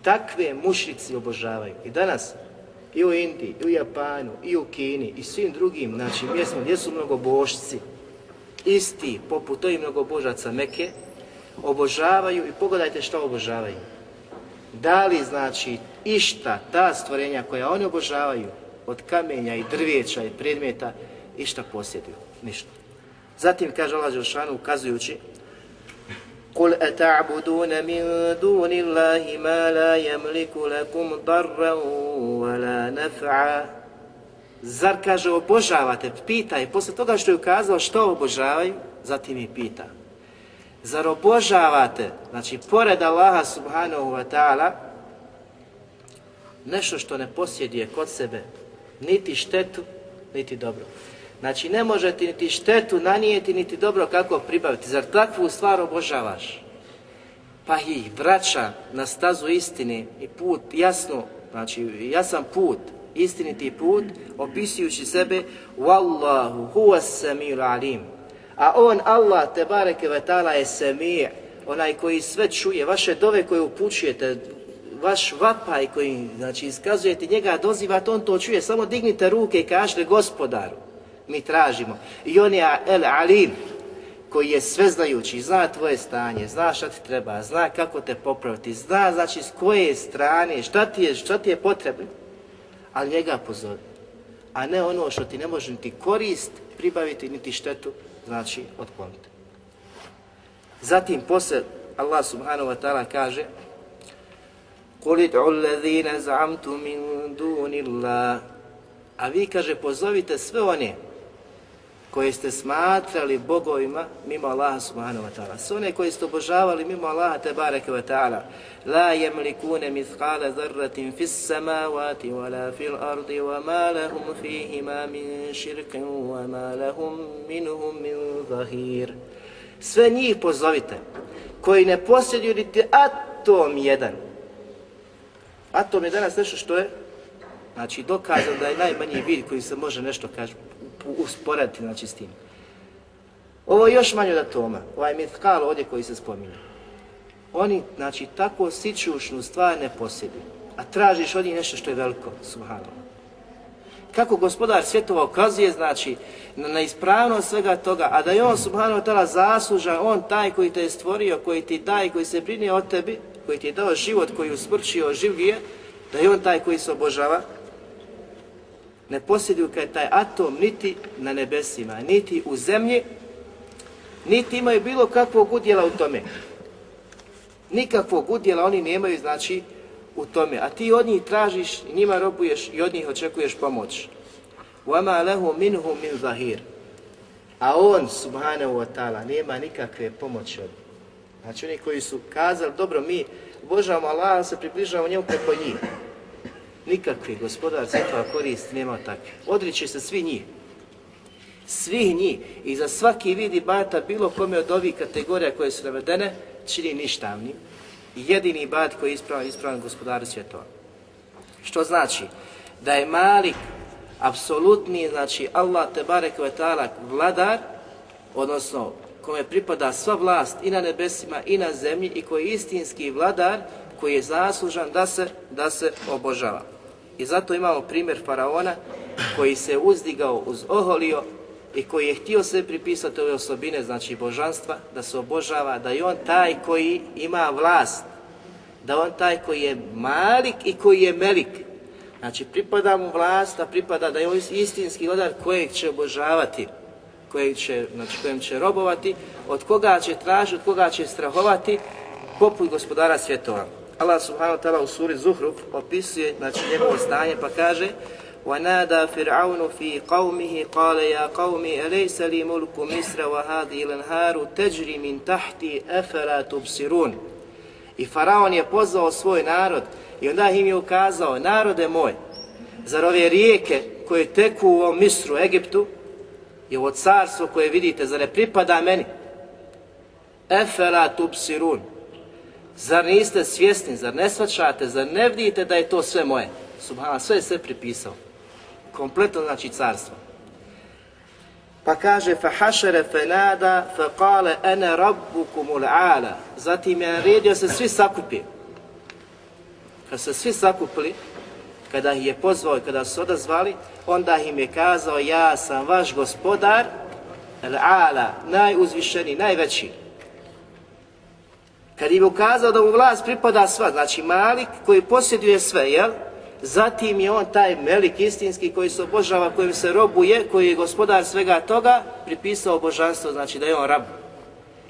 Takve mušrici obožavaju. I danas, i u Indiji, i u Japanu, i u Kini, i svim drugim znači, mjestima gdje su mnogobožci, isti, poput ovih mnogobožaca Meke, obožavaju i pogledajte što obožavaju. Da li znači išta ta stvorenja koja oni obožavaju od kamenja i drvijeća i predmeta išta posjeduju? Ništa. Zatim kaže Allah Želšanu ukazujući قل أتعبدون من دون الله ما لا يملك لكم ضرا ولا نفعا Zar kaže obožavate, pita i posle toga što je ukazao što obožavaju, zatim i pita. Zar obožavate, znači pored Allaha subhanahu wa ta'ala, nešto što ne posjeduje kod sebe, niti štetu, niti dobro. Znači ne može ti niti štetu nanijeti, niti dobro kako pribaviti. Zar takvu stvar obožavaš? Pa ih vraća na stazu istine i put jasno, znači jasan put, istiniti put, opisujući sebe Wallahu huwa samir alim. A on, Allah, te bareke vetala je samir, onaj koji sve čuje, vaše dove koje upućujete, vaš vapaj koji znači, iskazujete njega, dozivate, on to čuje, samo dignite ruke i kažete gospodaru mi tražimo. I on je El Alim, koji je sveznajući, zna tvoje stanje, zna šta ti treba, zna kako te popraviti, zna znači s koje strane, šta ti je, šta ti je potrebno, ali njega pozove. A ne ono što ti ne može niti korist pribaviti, niti štetu, znači otkloniti. Zatim posle Allah subhanahu wa ta'ala kaže قُلِ ادْعُوا الَّذِينَ زَعَمْتُ مِنْ دُونِ اللَّهِ A vi, kaže, pozovite sve one koje ste smatrali bogovima mimo Allaha subhanahu wa ta'ala. Sve one koje ste obožavali mimo Allaha te bareke wa ta'ala. La yamlikune mithqala dharratin fis samawati wa la fil ardi wa ma lahum fihima min shirkin wa ma lahum minhum min zahir. Sve njih pozovite koji ne posjeduju niti atom jedan. Atom je danas nešto što je Znači, dokazano da je najmanji vid koji se može nešto kaži, usporediti znači, s tim. Ovo je još manje od atoma, ovaj mitkal ovdje koji se spominje. Oni, znači, tako sičušnu stvar ne posjeduju, a tražiš od njih nešto što je veliko, subhanallah. Kako gospodar svjetova ukazuje, znači, na, na ispravnost svega toga, a da je on, subhanahu ta'ala, zaslužan, on taj koji te je stvorio, koji ti daje, koji se brine o tebi, koji ti je dao život, koji usmrčio, življe, da je on taj koji se obožava, ne posjeduju kaj taj atom niti na nebesima, niti u zemlji, niti imaju bilo kakvog udjela u tome. Nikakvog udjela oni nemaju, znači, u tome. A ti od njih tražiš, njima robuješ i od njih očekuješ pomoć. وَمَا لَهُ مِنْهُ مِنْ ظَهِيرٍ A on, subhanahu wa ta'ala, nema nikakve pomoći od Znači oni koji su kazali, dobro, mi obožavamo Allah, se približavamo njemu preko njih nikakvi gospodar svjetova korist nema takve. Odriče se svi njih. Svi njih. I za svaki vid bata bilo kome od ovih kategorija koje su navedene, čini ništavni. I jedini bat koji je ispravan, ispravan gospodar svjetova. Što znači? Da je malik, apsolutni, znači Allah te barek ta'ala vladar, odnosno kome pripada sva vlast i na nebesima i na zemlji i koji je istinski vladar koji je zaslužan da se da se obožava. I zato imamo primjer faraona koji se uzdigao uz oholio i koji je htio sve pripisati ove osobine, znači božanstva, da se obožava, da je on taj koji ima vlast, da on taj koji je malik i koji je melik. Znači pripada mu vlast, a pripada da je on istinski vladar kojeg će obožavati. kojeg će, znači, kojem će robovati, od koga će tražiti, od koga će strahovati, poput gospodara svjetova. Allah subhanahu wa ta'ala u suri Zuhruf opisuje znači, njegovo stanje pa kaže وَنَادَا فِرْعَوْنُ فِي قَوْمِهِ قَالَ يَا قَوْمِ أَلَيْسَ لِي مُلْكُ مِسْرَ وَهَذِي الْأَنْهَارُ تَجْرِي مِنْ تَحْتِي أَفَلَا تُبْصِرُونَ I Faraon je pozvao svoj narod i onda im je ukazao, narode moj, zar ove rijeke koje teku u ovom Misru, Egiptu, i ovo carstvo koje vidite, zar ne pripada meni? Efela tubsirun. Zar niste svjesni, zar ne svačate, zar ne vidite da je to sve moje? Subhana, sve je sve pripisao. Kompletno znači carstvo. Pa kaže, fa hašere fe nada, fa kale ene rabbukum ala. Zatim je naredio se svi sakupi. Kad se svi sakupili, kada ih je pozvao i kada su odazvali, onda im je kazao, ja sam vaš gospodar, el'ala, najuzvišeni, najveći. Kad im ukazao da mu vlast pripada sva, znači Malik koji posjeduje sve, jel? Zatim je on taj Melik istinski koji se obožava, kojim se robuje, koji je gospodar svega toga, pripisao božanstvo, znači da je on rab.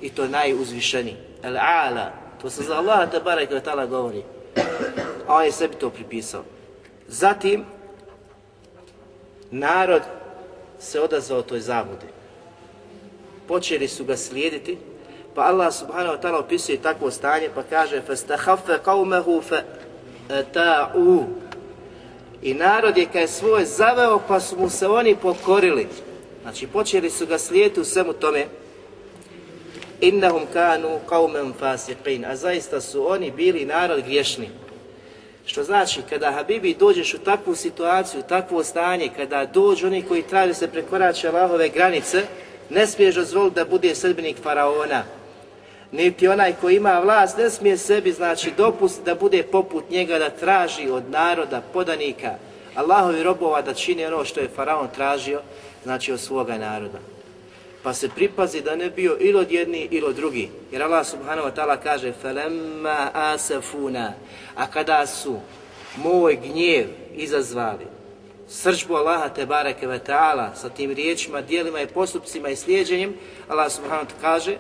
I to je najuzvišeniji. Al-ala, to se za Allah te barek govori. A on je sebi to pripisao. Zatim, narod se odazvao toj zavodi. Počeli su ga slijediti, pa Allah subhanahu wa ta'ala opisuje takvo stanje, pa kaže فَاسْتَحَفَ قَوْمَهُ فَتَاُوا I narod je kaj svoj zaveo, pa su mu se oni pokorili. Znači, počeli su ga slijediti u svemu tome. Innahum kanu qauman fasiqin. A zaista su oni bili narod griješni. Što znači, kada Habibi dođeš u takvu situaciju, u takvo stanje, kada dođu oni koji traže se prekorače Allahove granice, ne smiješ dozvoliti da bude sredbenik faraona. Niti onaj koji ima vlast ne smije sebi, znači, dopustiti da bude poput njega, da traži od naroda, podanika, Allahovi robova da čini ono što je faraon tražio, znači od svoga naroda pa se pripazi da ne bio ili od jedni ili od drugi. Jer Allah subhanahu wa ta'ala kaže فَلَمَّا أَسَفُونَا A kada su moj gnjev izazvali, srđbu Allaha te bareke ve ta'ala sa tim riječima, dijelima i postupcima i slijedženjem, Allah subhanahu wa ta'ala kaže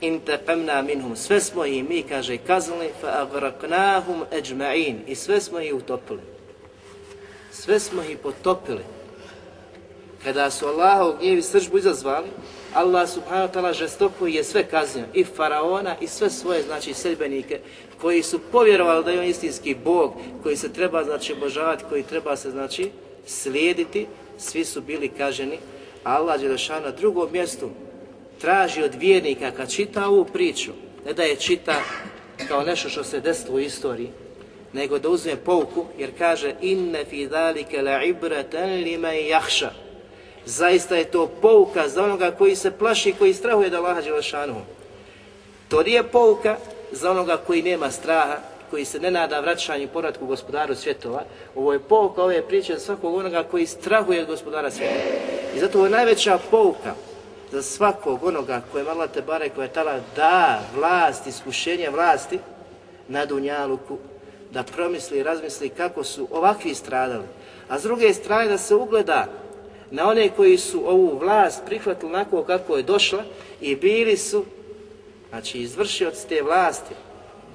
intaqamna minhum. Sve smo i mi kaže kaznili fa agraknahum ajma'in. I sve smo ih utopili. Sve smo ih potopili. Kada su Allahov gnjev i sržbu izazvali Allah subhanahu wa ta'ala žestoko je sve kaznio, i faraona i sve svoje znači sedbenike koji su povjerovali da je on istinski Bog, koji se treba znači obožavati, koji treba se znači slijediti, svi su bili kaženi. Allah je došao na drugom mjestu, traži od vjernika kad čita ovu priču, ne da je čita kao nešto što se desilo u istoriji, nego da uzme pouku, jer kaže inne fi dhalike la ibratan liman jahša. zaista je to pouka za onoga koji se plaši, koji strahuje da Allaha Đelešanu. To nije pouka za onoga koji nema straha, koji se ne nada vraćanju i povratku gospodaru svjetova. Ovo je pouka ove priče za svakog onoga koji strahuje od gospodara svjetova. I zato ovo je najveća pouka za svakog onoga koje je Allah te bare, koje je tala da vlast, iskušenje vlasti na Dunjaluku, da promisli i razmisli kako su ovakvi stradali. A s druge strane da se ugleda na one koji su ovu vlast prihvatili onako kako je došla i bili su, znači izvršioci te vlasti,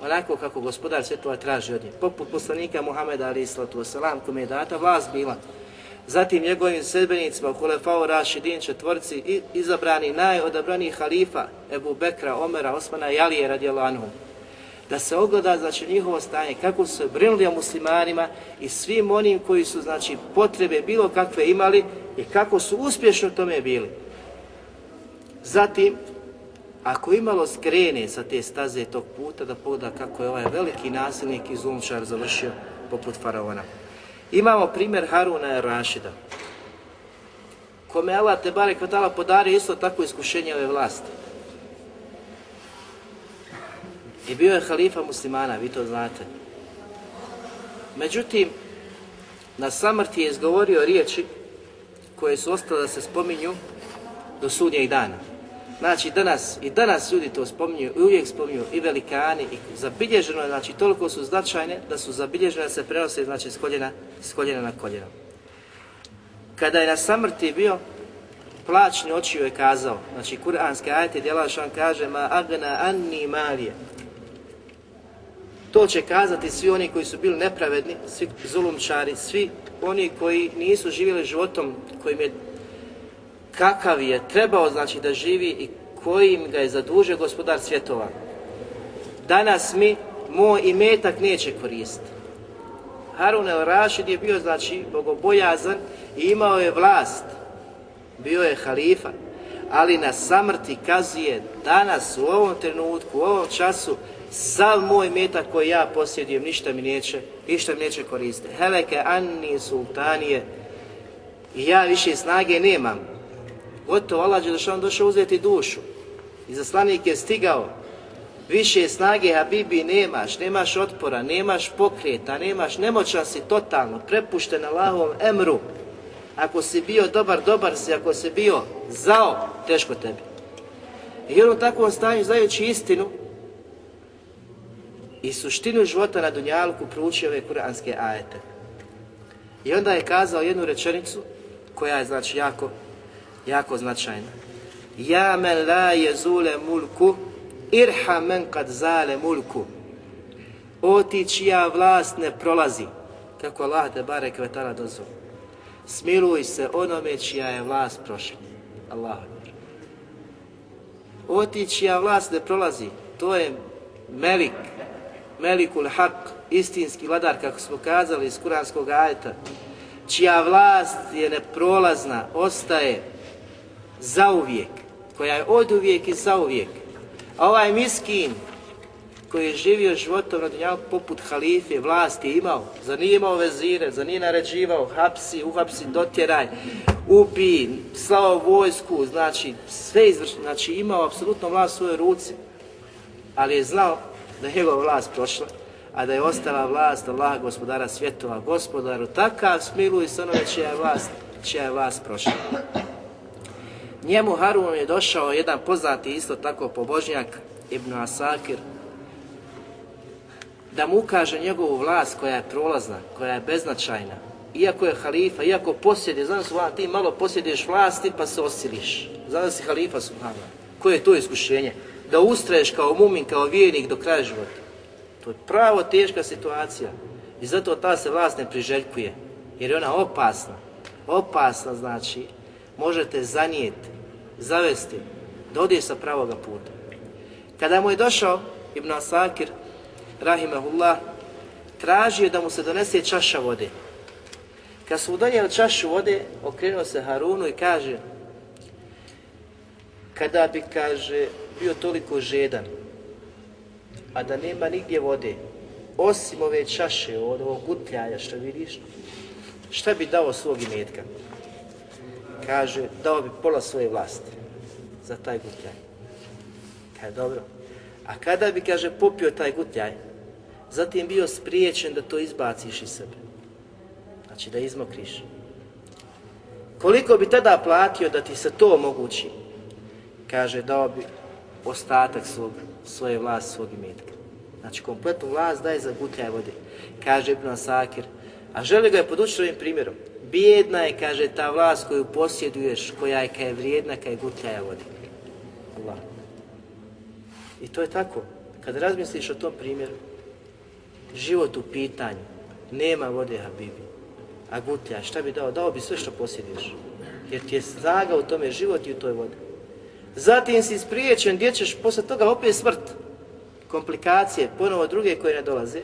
onako kako gospodar svjetova traži od njih, poput poslanika Muhameda ali islatu wasalam, kome je data vlast bila. Zatim njegovim sedbenicima Hulefao Rašidin četvorci i izabrani najodabrani halifa Ebu Bekra, Omera, Osmana i Alije radijalanu. da se ogleda znači njihovo stanje, kako su se brinuli o muslimanima i svim onim koji su znači potrebe bilo kakve imali i kako su uspješno tome bili. Zatim, ako imalo skrene sa te staze tog puta, da pogleda kako je ovaj veliki nasilnik i zulčar završio poput faraona. Imamo primjer Haruna i Rašida, kome Allah te bare vatala podari isto tako iskušenje ove vlasti. I bio je halifa muslimana, vi to znate. Međutim, na samrti je izgovorio riječi koje su ostale da se spominju do sudnjeg dana. Znači danas, i danas ljudi to spominju, i uvijek spominju i velikani, i zabilježeno je, znači toliko su značajne da su zabilježene da se prenose znači s koljena, s koljena na koljeno. Kada je na samrti bio, plaćni očiju je kazao, znači kuranske ajete djela što kaže ma agna anni malije. To će kazati svi oni koji su bili nepravedni, svi zulumčari, svi oni koji nisu živjeli životom kojim je kakav je trebao znači da živi i kojim ga je zadužio gospodar svjetova. Danas mi moj imetak neće koristiti. Harun el Rashid je bio znači bogobojazan i imao je vlast. Bio je halifa, ali na samrti kazuje danas u ovom trenutku, u ovom času sav moj metak koji ja posjedujem ništa mi neće, ništa mi neće koristiti. Heleke anni sultanije i ja više snage nemam. Gotovo Allah je došao uzeti dušu. I zaslanik je stigao više snage Habibi nemaš, nemaš otpora, nemaš pokreta, nemaš, nemoćan si totalno, prepušten Allahovom emru. Ako si bio dobar, dobar si, ako si bio zao, teško tebi. I on u takvom stanju, znajući istinu i suštinu života na Dunjalku, proučio ove kuranske ajete. I onda je kazao jednu rečenicu koja je znači jako, jako značajna. Ja men la jezule mulku irha men kad zale mulku. O ti čija vlast ne prolazi, kako Allah te bare kvetala dozvoli. Smiluj se onome čija je vlast prošla. Allah. O ti čija vlast ne prolazi, to je Melik, Melikul Hak, istinski vladar, kako smo kazali iz kuranskog ajeta, čija vlast je neprolazna, ostaje zauvijek, koja je od uvijek i zauvijek. A ovaj miskin koji je živio životom na dunjalu poput halife, vlasti imao, za nije imao vezire, za nije naređivao, hapsi, uhapsi, dotjeraj, ubi, slao vojsku, znači sve izvršno, znači imao apsolutno vlast u svojoj ruci, ali je znao da je njegova vlast prošla, a da je ostala vlast Allah, gospodara svjetova, gospodaru, takav smiluj se onome čija je vlast, čija je vlast prošla. Njemu Harunom je došao jedan poznati isto tako pobožnjak Ibn Asakir da mu ukaže njegovu vlast koja je prolazna, koja je beznačajna. Iako je halifa, iako posjedi, znam su ti malo posjediš vlasti pa se osiliš. Znaš si halifa Subhana. Koje je to iskušenje? Da ustraješ kao mumin, kao vijenik do kraja života. To je pravo teška situacija. I zato ta se vlast ne priželjkuje. Jer je ona opasna. Opasna znači, možete zanijeti zavesti da ode sa pravoga puta. Kada mu je došao Ibn Asakir, rahimahullah, tražio da mu se donese čaša vode. Kad su donijeli čašu vode, okrenuo se Harunu i kaže kada bi, kaže, bio toliko žedan, a da nema nigdje vode, osim ove čaše od ovog gutljaja što vidiš, šta bi dao svog imetka? Kaže, dao bi pola svoje vlasti za taj gutljaj. Kaj dobro. A kada bi, kaže, popio taj gutljaj, zatim bio spriječen da to izbaciš iz sebe. Znači, da izmokriš. Koliko bi tada platio da ti se to omogući? Kaže, dao bi ostatak svog, svoje vlasti, svog imetka. Znači, kompletnu vlast daje za gutljaj vode. Kaže Ibn Asakir, a želi ga je podučiti ovim primjerom bijedna je, kaže, ta vlast koju posjeduješ, koja je kaj je vrijedna, kaj je gutljaja vodi. Allah. I to je tako. Kad razmisliš o tom primjeru, život u pitanju, nema vode, Habibi, a gutlja, šta bi dao? Dao bi sve što posjeduješ. Jer ti je snaga u tome život i u toj vodi. Zatim si spriječen, gdje ćeš posle toga opet smrt. Komplikacije, ponovo druge koje ne dolaze,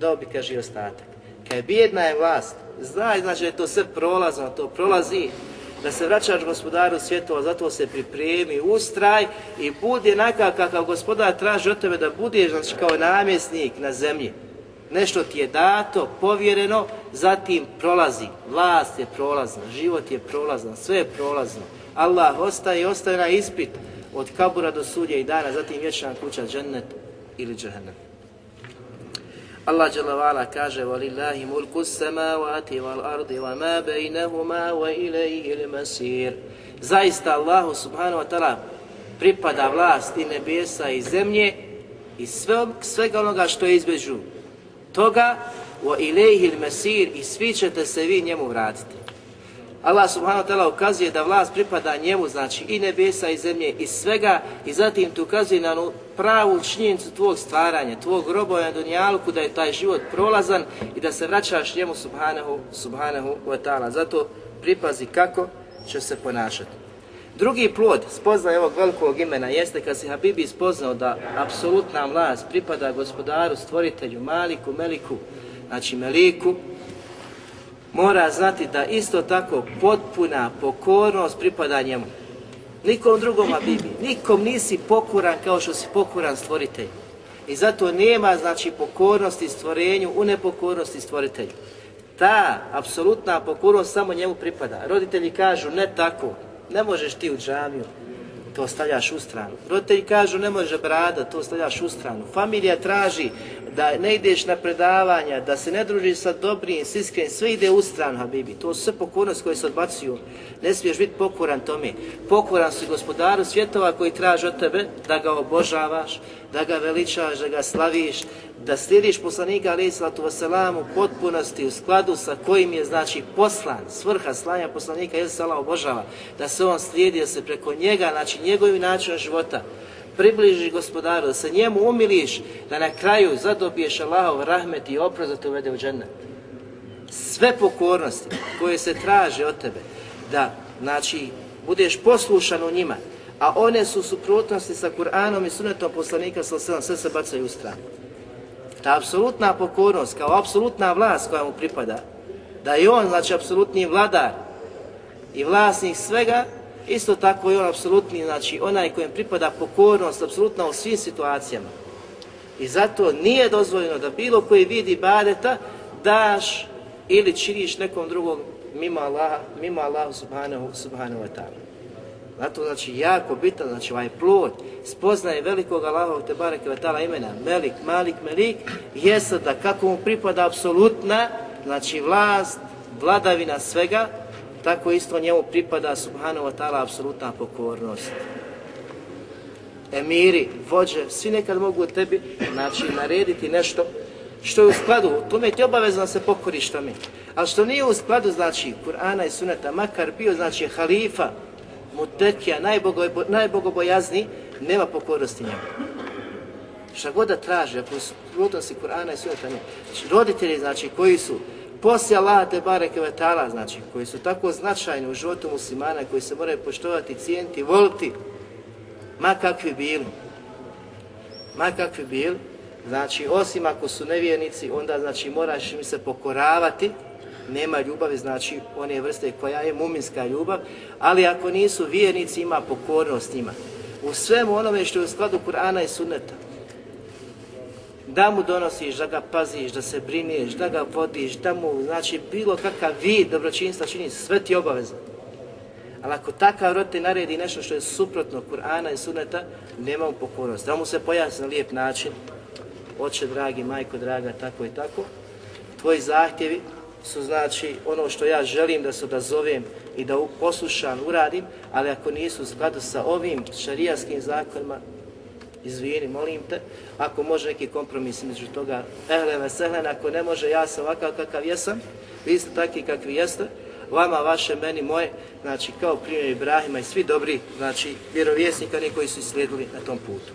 dao bi, kaže, i ostatak. Kaj bijedna je vlast, Znaj, znači da je to sve prolazno, to prolazi, da se vraćaš gospodaru svjetova, zato se pripremi, ustraj i budi onakav kakav gospodar traži od tebe da budeš znači, kao namjesnik na zemlji. Nešto ti je dato, povjereno, zatim prolazi. Vlast je prolazna, život je prolazan, sve je prolazno. Allah ostaje i ostaje na ispit od kabura do sudje i dana, zatim vječna kuća, džennet ili džehennem. Allah dželle kaže: "Velillahi mulku samawati vel ardi ve ma bainahuma ve ilayhi al-masir." Zaista Allahu subhanahu wa ta'ala pripada vlast i nebesa i zemlje i sve, svega onoga što je između toga wa ilayhi al-masir i svi ćete se vi njemu vratiti. Allah subhanahu wa ta'ala ukazuje da vlast pripada njemu, znači i nebesa i zemlje i svega i zatim tu ukazuje na pravu činjenicu tvog stvaranja, tvog robovanja na dunjaluku, da je taj život prolazan i da se vraćaš njemu subhanahu, subhanahu wa ta'ala. Zato pripazi kako će se ponašati. Drugi plod spoznaje ovog velikog imena jeste kad se Habibi spoznao da apsolutna vlast pripada gospodaru, stvoritelju, maliku, meliku, znači meliku, mora znati da isto tako potpuna pokornost pripada njemu. Nikom drugom Habibi, nikom nisi pokoran kao što si pokoran stvoritelj. I zato nema znači pokornosti stvorenju u nepokornosti stvoritelju. Ta apsolutna pokornost samo njemu pripada. Roditelji kažu ne tako, ne možeš ti u džamiju, to stavljaš u stranu. Roditelji kažu ne može brada, to stavljaš u stranu. Familija traži da ne ideš na predavanja, da se ne družiš sa dobrim, s iskrenim, sve ide u stranu, Habibi. To su sve pokornost koje se odbacuju. Ne smiješ biti pokoran tome. Pokoran si gospodaru svjetova koji traži od tebe da ga obožavaš, da ga veličaš, da ga slaviš, da slijediš poslanika alaih sallatu wasalam u potpunosti u skladu sa kojim je znači poslan, svrha slanja poslanika je sala obožava, da se on slijedi, da se preko njega, znači njegovim načinom života, približiš gospodaru, da se njemu umiliš, da na kraju zadobiješ Allahov rahmet i oprost da te uvede u džennet. Sve pokornosti koje se traže od tebe, da znači budeš poslušan u njima, a one su suprotnosti sa Kur'anom i sunetom poslanika sa sve se bacaju u stranu ta apsolutna pokornost kao apsolutna vlast koja mu pripada, da je on, znači, apsolutni vladar i vlasnik svega, isto tako je on apsolutni, znači, onaj kojem pripada pokornost, apsolutna u svim situacijama. I zato nije dozvoljeno da bilo koji vidi badeta daš ili činiš nekom drugom mimo Allaha, mimo Allah subhanahu, subhanahu wa ta'ala. Zato znači jako bitan, znači ovaj plod spoznaje velikog Allaha te bareke ve taala imena Melik, Malik, Melik jeste da kako mu pripada apsolutna znači vlast, vladavina svega, tako isto njemu pripada subhanahu wa taala apsolutna pokornost. Emiri, vođe, svi nekad mogu tebi znači narediti nešto što je u skladu, tome ti obavezno da se pokoriš tome. Ali što nije u skladu, znači, Kur'ana i Suneta, makar bio, znači, halifa, mutekija, najbogobojazni, nema pokornosti njemu. Šta god da traže, ako su prutnosti Kur'ana i Sunneta, znači, roditelji, znači, koji su poslije Allah te bareke vetala, znači, koji su tako značajni u životu muslimana, koji se moraju poštovati, cijeniti, voliti, ma kakvi bili, ma kakvi bili, znači, osim ako su nevjernici, onda, znači, moraš im se pokoravati, nema ljubavi, znači one vrste koja je muminska ljubav, ali ako nisu vjernici, ima pokornost njima. U svemu onome što je u skladu Kur'ana i Sunneta, da mu donosiš, da ga paziš, da se brineš, da ga vodiš, da mu, znači, bilo kakav vid dobročinstva čini, sve ti obaveza. Ali ako takav rod te naredi nešto što je suprotno Kur'ana i Sunneta, nema mu pokornost. Da mu se pojasni na lijep način, oče dragi, majko draga, tako i tako, tvoji zahtjevi su znači ono što ja želim da se odazovem i da poslušam, uradim, ali ako nisu u skladu sa ovim šarijaskim zakonima, izvini, molim te, ako može neki kompromis među toga, ehle veselen, ako ne može, ja sam ovakav kakav jesam, vi ste takvi kakvi jeste, vama, vaše, meni, moje, znači kao primjer Ibrahima i svi dobri, znači vjerovjesnika, oni koji su slijedili na tom putu.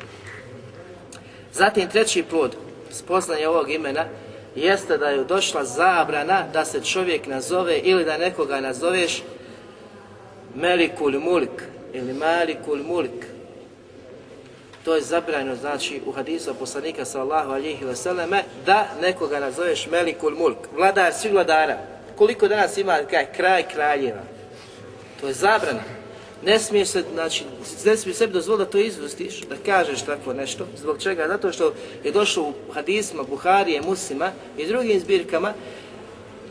Zatim treći plod, spoznanje ovog imena, jeste da je došla zabrana da se čovjek nazove ili da nekoga nazoveš Melikul Mulik ili Malikul Mulik. To je zabrajno, znači, u hadisu poslanika sallahu alihi vseleme, da nekoga nazoveš Melikul Mulk, vladar svih vladara. Koliko danas ima kaj, kraj kraljeva? To je zabrana. Ne smiješ se, znači, ne smiješ sebi dozvoliti da to izvustiš, da kažeš tako nešto. Zbog čega? Zato što je došlo u hadisma Buharije, Muslima i drugim zbirkama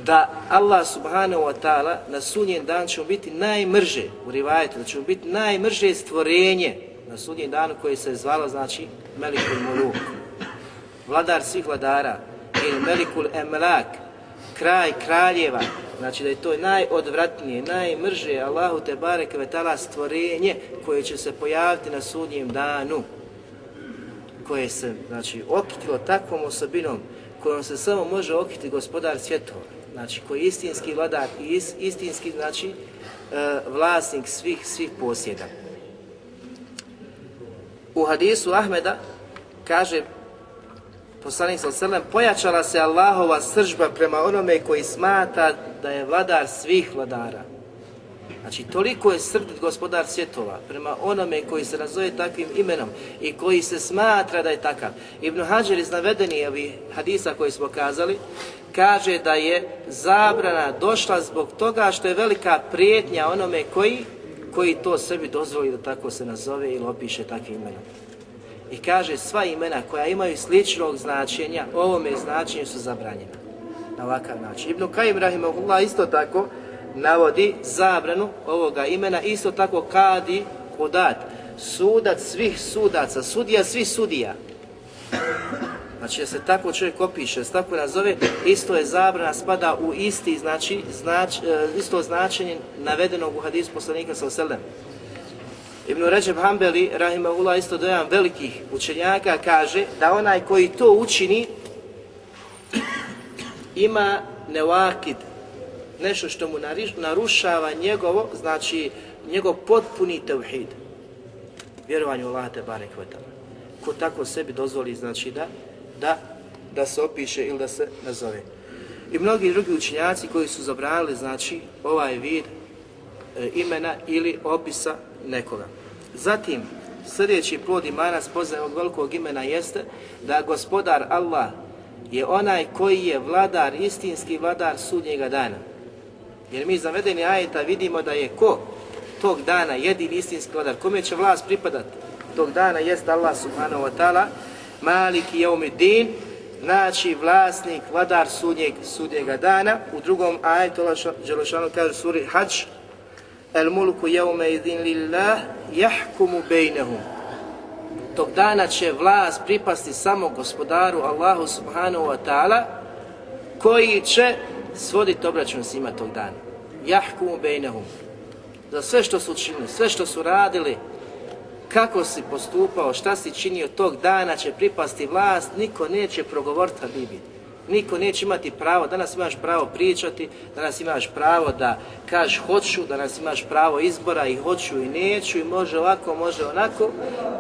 da Allah subhanahu wa ta'ala na sunjen dan će biti najmrže u rivajetu, da će biti najmrže stvorenje na sudnji danu koji se zvala, znači, Melikul Muluk. Vladar svih vladara, ili Melikul Emlak, kraj kraljeva, znači da je to najodvratnije, najmrže Allahu te barek vetala stvorenje koje će se pojaviti na sudnjem danu, koje se, znači, okitilo takvom osobinom kojom se samo može okiti gospodar svjetova. znači koji je istinski vladar i istinski znači e, vlasnik svih svih posjeda. U hadisu Ahmeda kaže poslanik sa selem pojačala se Allahova sržba prema onome koji smata da je vladar svih vladara. Znači, toliko je srdit gospodar svjetova prema onome koji se nazove takvim imenom i koji se smatra da je takav. Ibn Hajar iz navedeni ovih hadisa koji smo kazali, kaže da je zabrana došla zbog toga što je velika prijetnja onome koji, koji to sebi dozvoli da tako se nazove ili opiše takvim imenom. I kaže sva imena koja imaju sličnog značenja, ovome značenju su zabranjena. Na ovakav način. Ibn Kajim Rahimahullah isto tako navodi zabranu ovoga imena, isto tako kadi Hudat, sudac svih sudaca, sudija svih sudija. Znači, se tako čovjek opiše, se tako nazove, isto je zabrana, spada u isti, znači, znač, e, isto značenje navedenog u hadisu poslanika sa oselem. Ibn Ređeb Hanbeli, rahimahullah, isto dojam velikih učenjaka, kaže da onaj koji to učini ima nevakid, nešto što mu narušava njegovo, znači njegov potpuni tevhid. Vjerovanju Allah te barek Ko tako sebi dozvoli, znači da, da, da se opiše ili da se nazove. I mnogi drugi učinjaci koji su zabranili, znači, ovaj vid e, imena ili opisa nekoga. Zatim, sljedeći plod imana spoznaje ovog velikog imena jeste da gospodar Allah je onaj koji je vladar, istinski vladar sudnjega dana. Jer mi zavedeni ajeta vidimo da je ko tog dana jedini istinski vladar, kome će vlast pripadati tog dana jest Allah subhanahu wa ta'ala, maliki din, znači vlasnik, vladar sudnjeg, sudnjega dana. U drugom ajetu Đelešanu kaže suri Hajj, El mulku jeume idin lillah, jahkumu bejnehum. Tog dana će vlast pripasti samo gospodaru Allahu subhanahu wa ta'ala, koji će svoditi obračun s njima tog dana. Jahkumu bejnehum. Za sve što su učinili, sve što su radili, kako si postupao, šta si činio tog dana će pripasti vlast, niko neće progovoriti Habibi. Niko neće imati pravo, danas imaš pravo pričati, danas imaš pravo da kažeš hoću, danas imaš pravo izbora i hoću i neću i može ovako, može onako.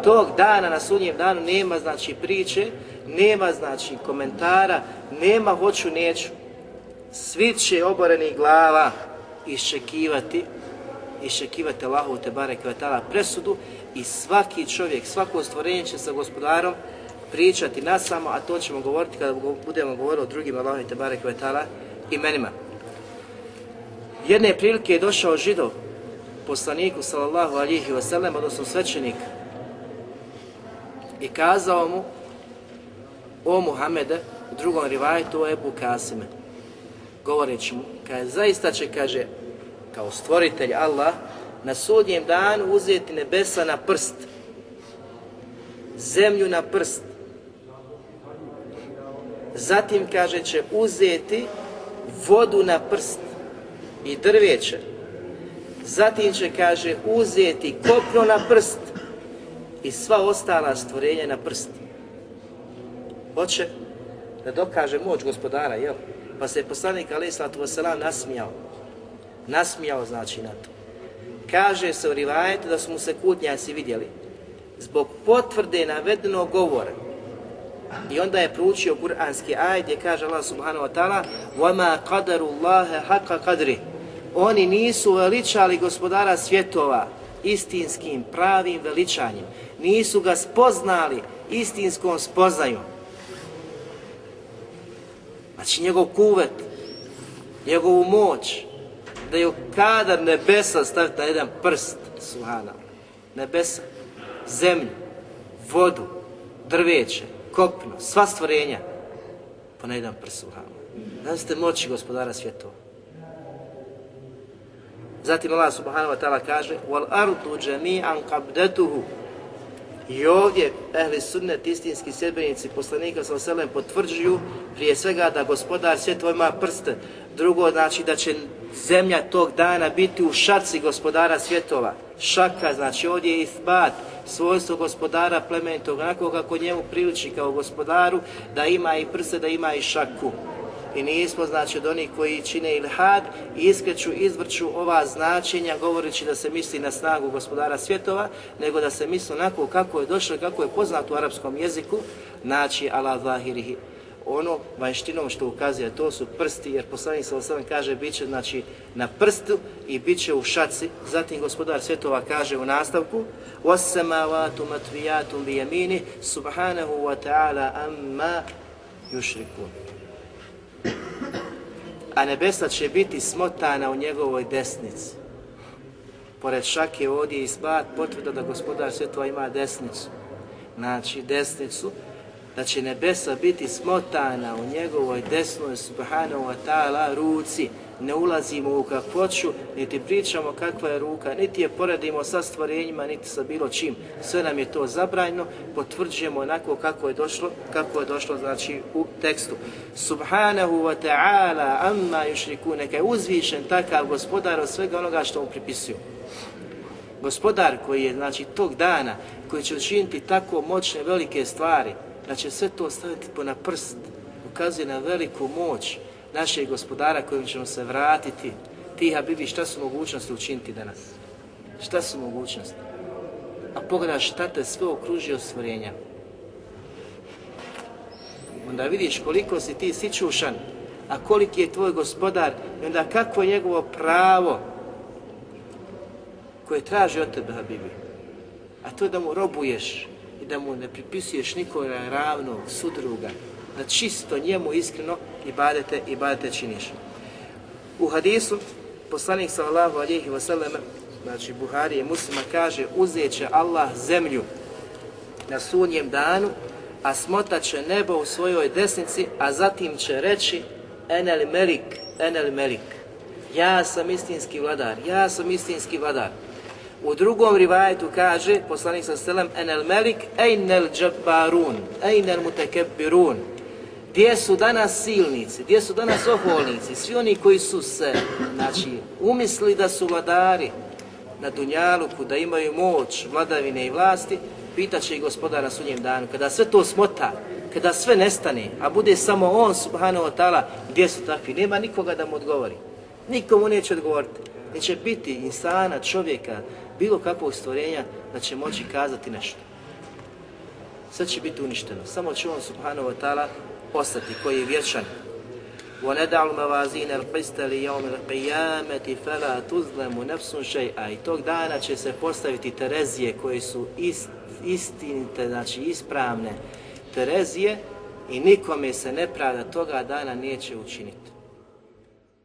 Tog dana, na sudnjem danu, nema znači priče, nema znači komentara, nema hoću, neću. Svi će oboreni glava iščekivati, iščekivati Allahu te barek presudu i svaki čovjek, svako stvorenje će sa gospodarom pričati nas samo, a to ćemo govoriti kada budemo govoriti o drugim Allahom i Tebare Kvetala imenima. Jedne prilike je došao židov poslaniku sallallahu alihi wasallam, odnosno svećenik i kazao mu o Muhammede u drugom rivajetu o Ebu Kasime govoreći mu, kaže, zaista će, kaže, kao stvoritelj Allah, na sudnjem danu uzeti nebesa na prst, zemlju na prst. Zatim, kaže, će uzeti vodu na prst i drveće. Zatim će, kaže, uzeti kopno na prst i sva ostala stvorenja na prst. Hoće da dokaže moć gospodara, jel? Pa se je poslanik alaih sallatu wasalam nasmijao. Nasmijao znači na to Kaže se u rivajetu da su mu se kutnjaci vidjeli. Zbog potvrde navedenog govora. I onda je proučio kuranski ajd gdje kaže Allah subhanahu wa ta'ala وَمَا قَدَرُ اللَّهَ حَقَّ قَدْرِ Oni nisu veličali gospodara svjetova istinskim, pravim veličanjem. Nisu ga spoznali istinskom spoznajom. Znači njegov kuvet, njegovu moć, da je kadar nebesa staviti na jedan prst, suhana, nebesa, zemlju, vodu, drveće, kopno, sva stvorenja, pa na jedan prst, suhana. Znam ste moći gospodara svjetova. Zatim Allah subhanahu wa ta'ala kaže wal ardu jami'an qabdatuhu I ovdje ehli sunnet, istinski sedbenici poslanika sa selem potvrđuju prije svega da gospodar svjetova ima prste. Drugo znači da će zemlja tog dana biti u šaci gospodara svjetova. Šaka, znači ovdje je isbat, svojstvo gospodara plemenitog, onako kako njemu priliči kao gospodaru, da ima i prse, da ima i šaku. i nismo znači od onih koji čine ilhad i iskreću, izvrću ova značenja govoreći da se misli na snagu gospodara svjetova, nego da se misli onako kako je došlo kako je poznato u arapskom jeziku, znači ala zahirihi ono vanštinom što ukazuje, to su prsti, jer poslanik sa osam kaže bit će znači, na prstu i bit će u šaci. Zatim gospodar svjetova kaže u nastavku وَسَّمَاوَاتُ مَتْوِيَاتُمْ بِيَمِينِ سُبْحَانَهُ وَتَعَالَ أَمَّا يُشْرِكُونَ A nebesa će biti smotana u njegovoj desnici. Pored šake ovdje ispat potvrda da gospodar svjetova ima desnicu. Znači desnicu da će nebesa biti smotana u njegovoj desnoj subhanahu wa ta'ala ruci. Ne ulazimo u kakvoću, niti pričamo kakva je ruka, niti je poredimo sa stvorenjima, niti sa bilo čim. Sve nam je to zabrajno, potvrđujemo onako kako je došlo, kako je došlo znači u tekstu. Subhanahu wa ta'ala amma yushriku, neka je uzvišen takav gospodar od svega onoga što mu pripisuju. Gospodar koji je znači tog dana, koji će učiniti tako moćne velike stvari, da će sve to staviti na prst, ukazuje na veliku moć našeg gospodara kojim ćemo se vratiti. Ti, Habibi, šta su mogućnosti učiniti danas? Šta su mogućnosti? A pogledaš šta te sve okružio stvorenja. Onda vidiš koliko si ti sičušan, a koliki je tvoj gospodar i onda kako je njegovo pravo koje traži od tebe, Habibi. A to je da mu robuješ, da mu ne pripisuješ nikoga ravnog sudruga, da čisto njemu iskreno i badete i badete činiš. U hadisu poslanik sallallahu alejhi ve sellem znači Buhari i Muslima kaže uzeće Allah zemlju na sunjem danu, a smotaće nebo u svojoj desnici, a zatim će reći enel melik, enel melik. Ja sam istinski vladar, ja sam istinski vladar. U drugom rivajetu kaže, poslanik sa selem, enel melik, ejnel džabbarun, ejnel mutekebbirun. Gdje su danas silnici, gdje su danas oholnici, svi oni koji su se, znači, umisli da su vladari na Dunjaluku, da imaju moć, vladavine i vlasti, pitaće i gospodara sunjem danu, kada sve to smota, kada sve nestane, a bude samo on, subhanahu wa ta'ala, gdje su takvi, nema nikoga da mu odgovori. Nikomu neće odgovoriti. Neće biti insana, čovjeka, bilo kakvog stvorenja da će moći kazati nešto. Sve će biti uništeno. Samo će on subhanahu wa ta'ala ostati koji je vječan. وَنَدَعُ مَوَازِينَ الْقِسْتَ لِيَوْمِ الْقِيَامَةِ فَلَا تُزْلَمُ نَفْسٌ شَيْءَ I tog dana će se postaviti Terezije koje su ist, istinite, znači ispravne Terezije i nikome se nepravda toga dana neće učiniti.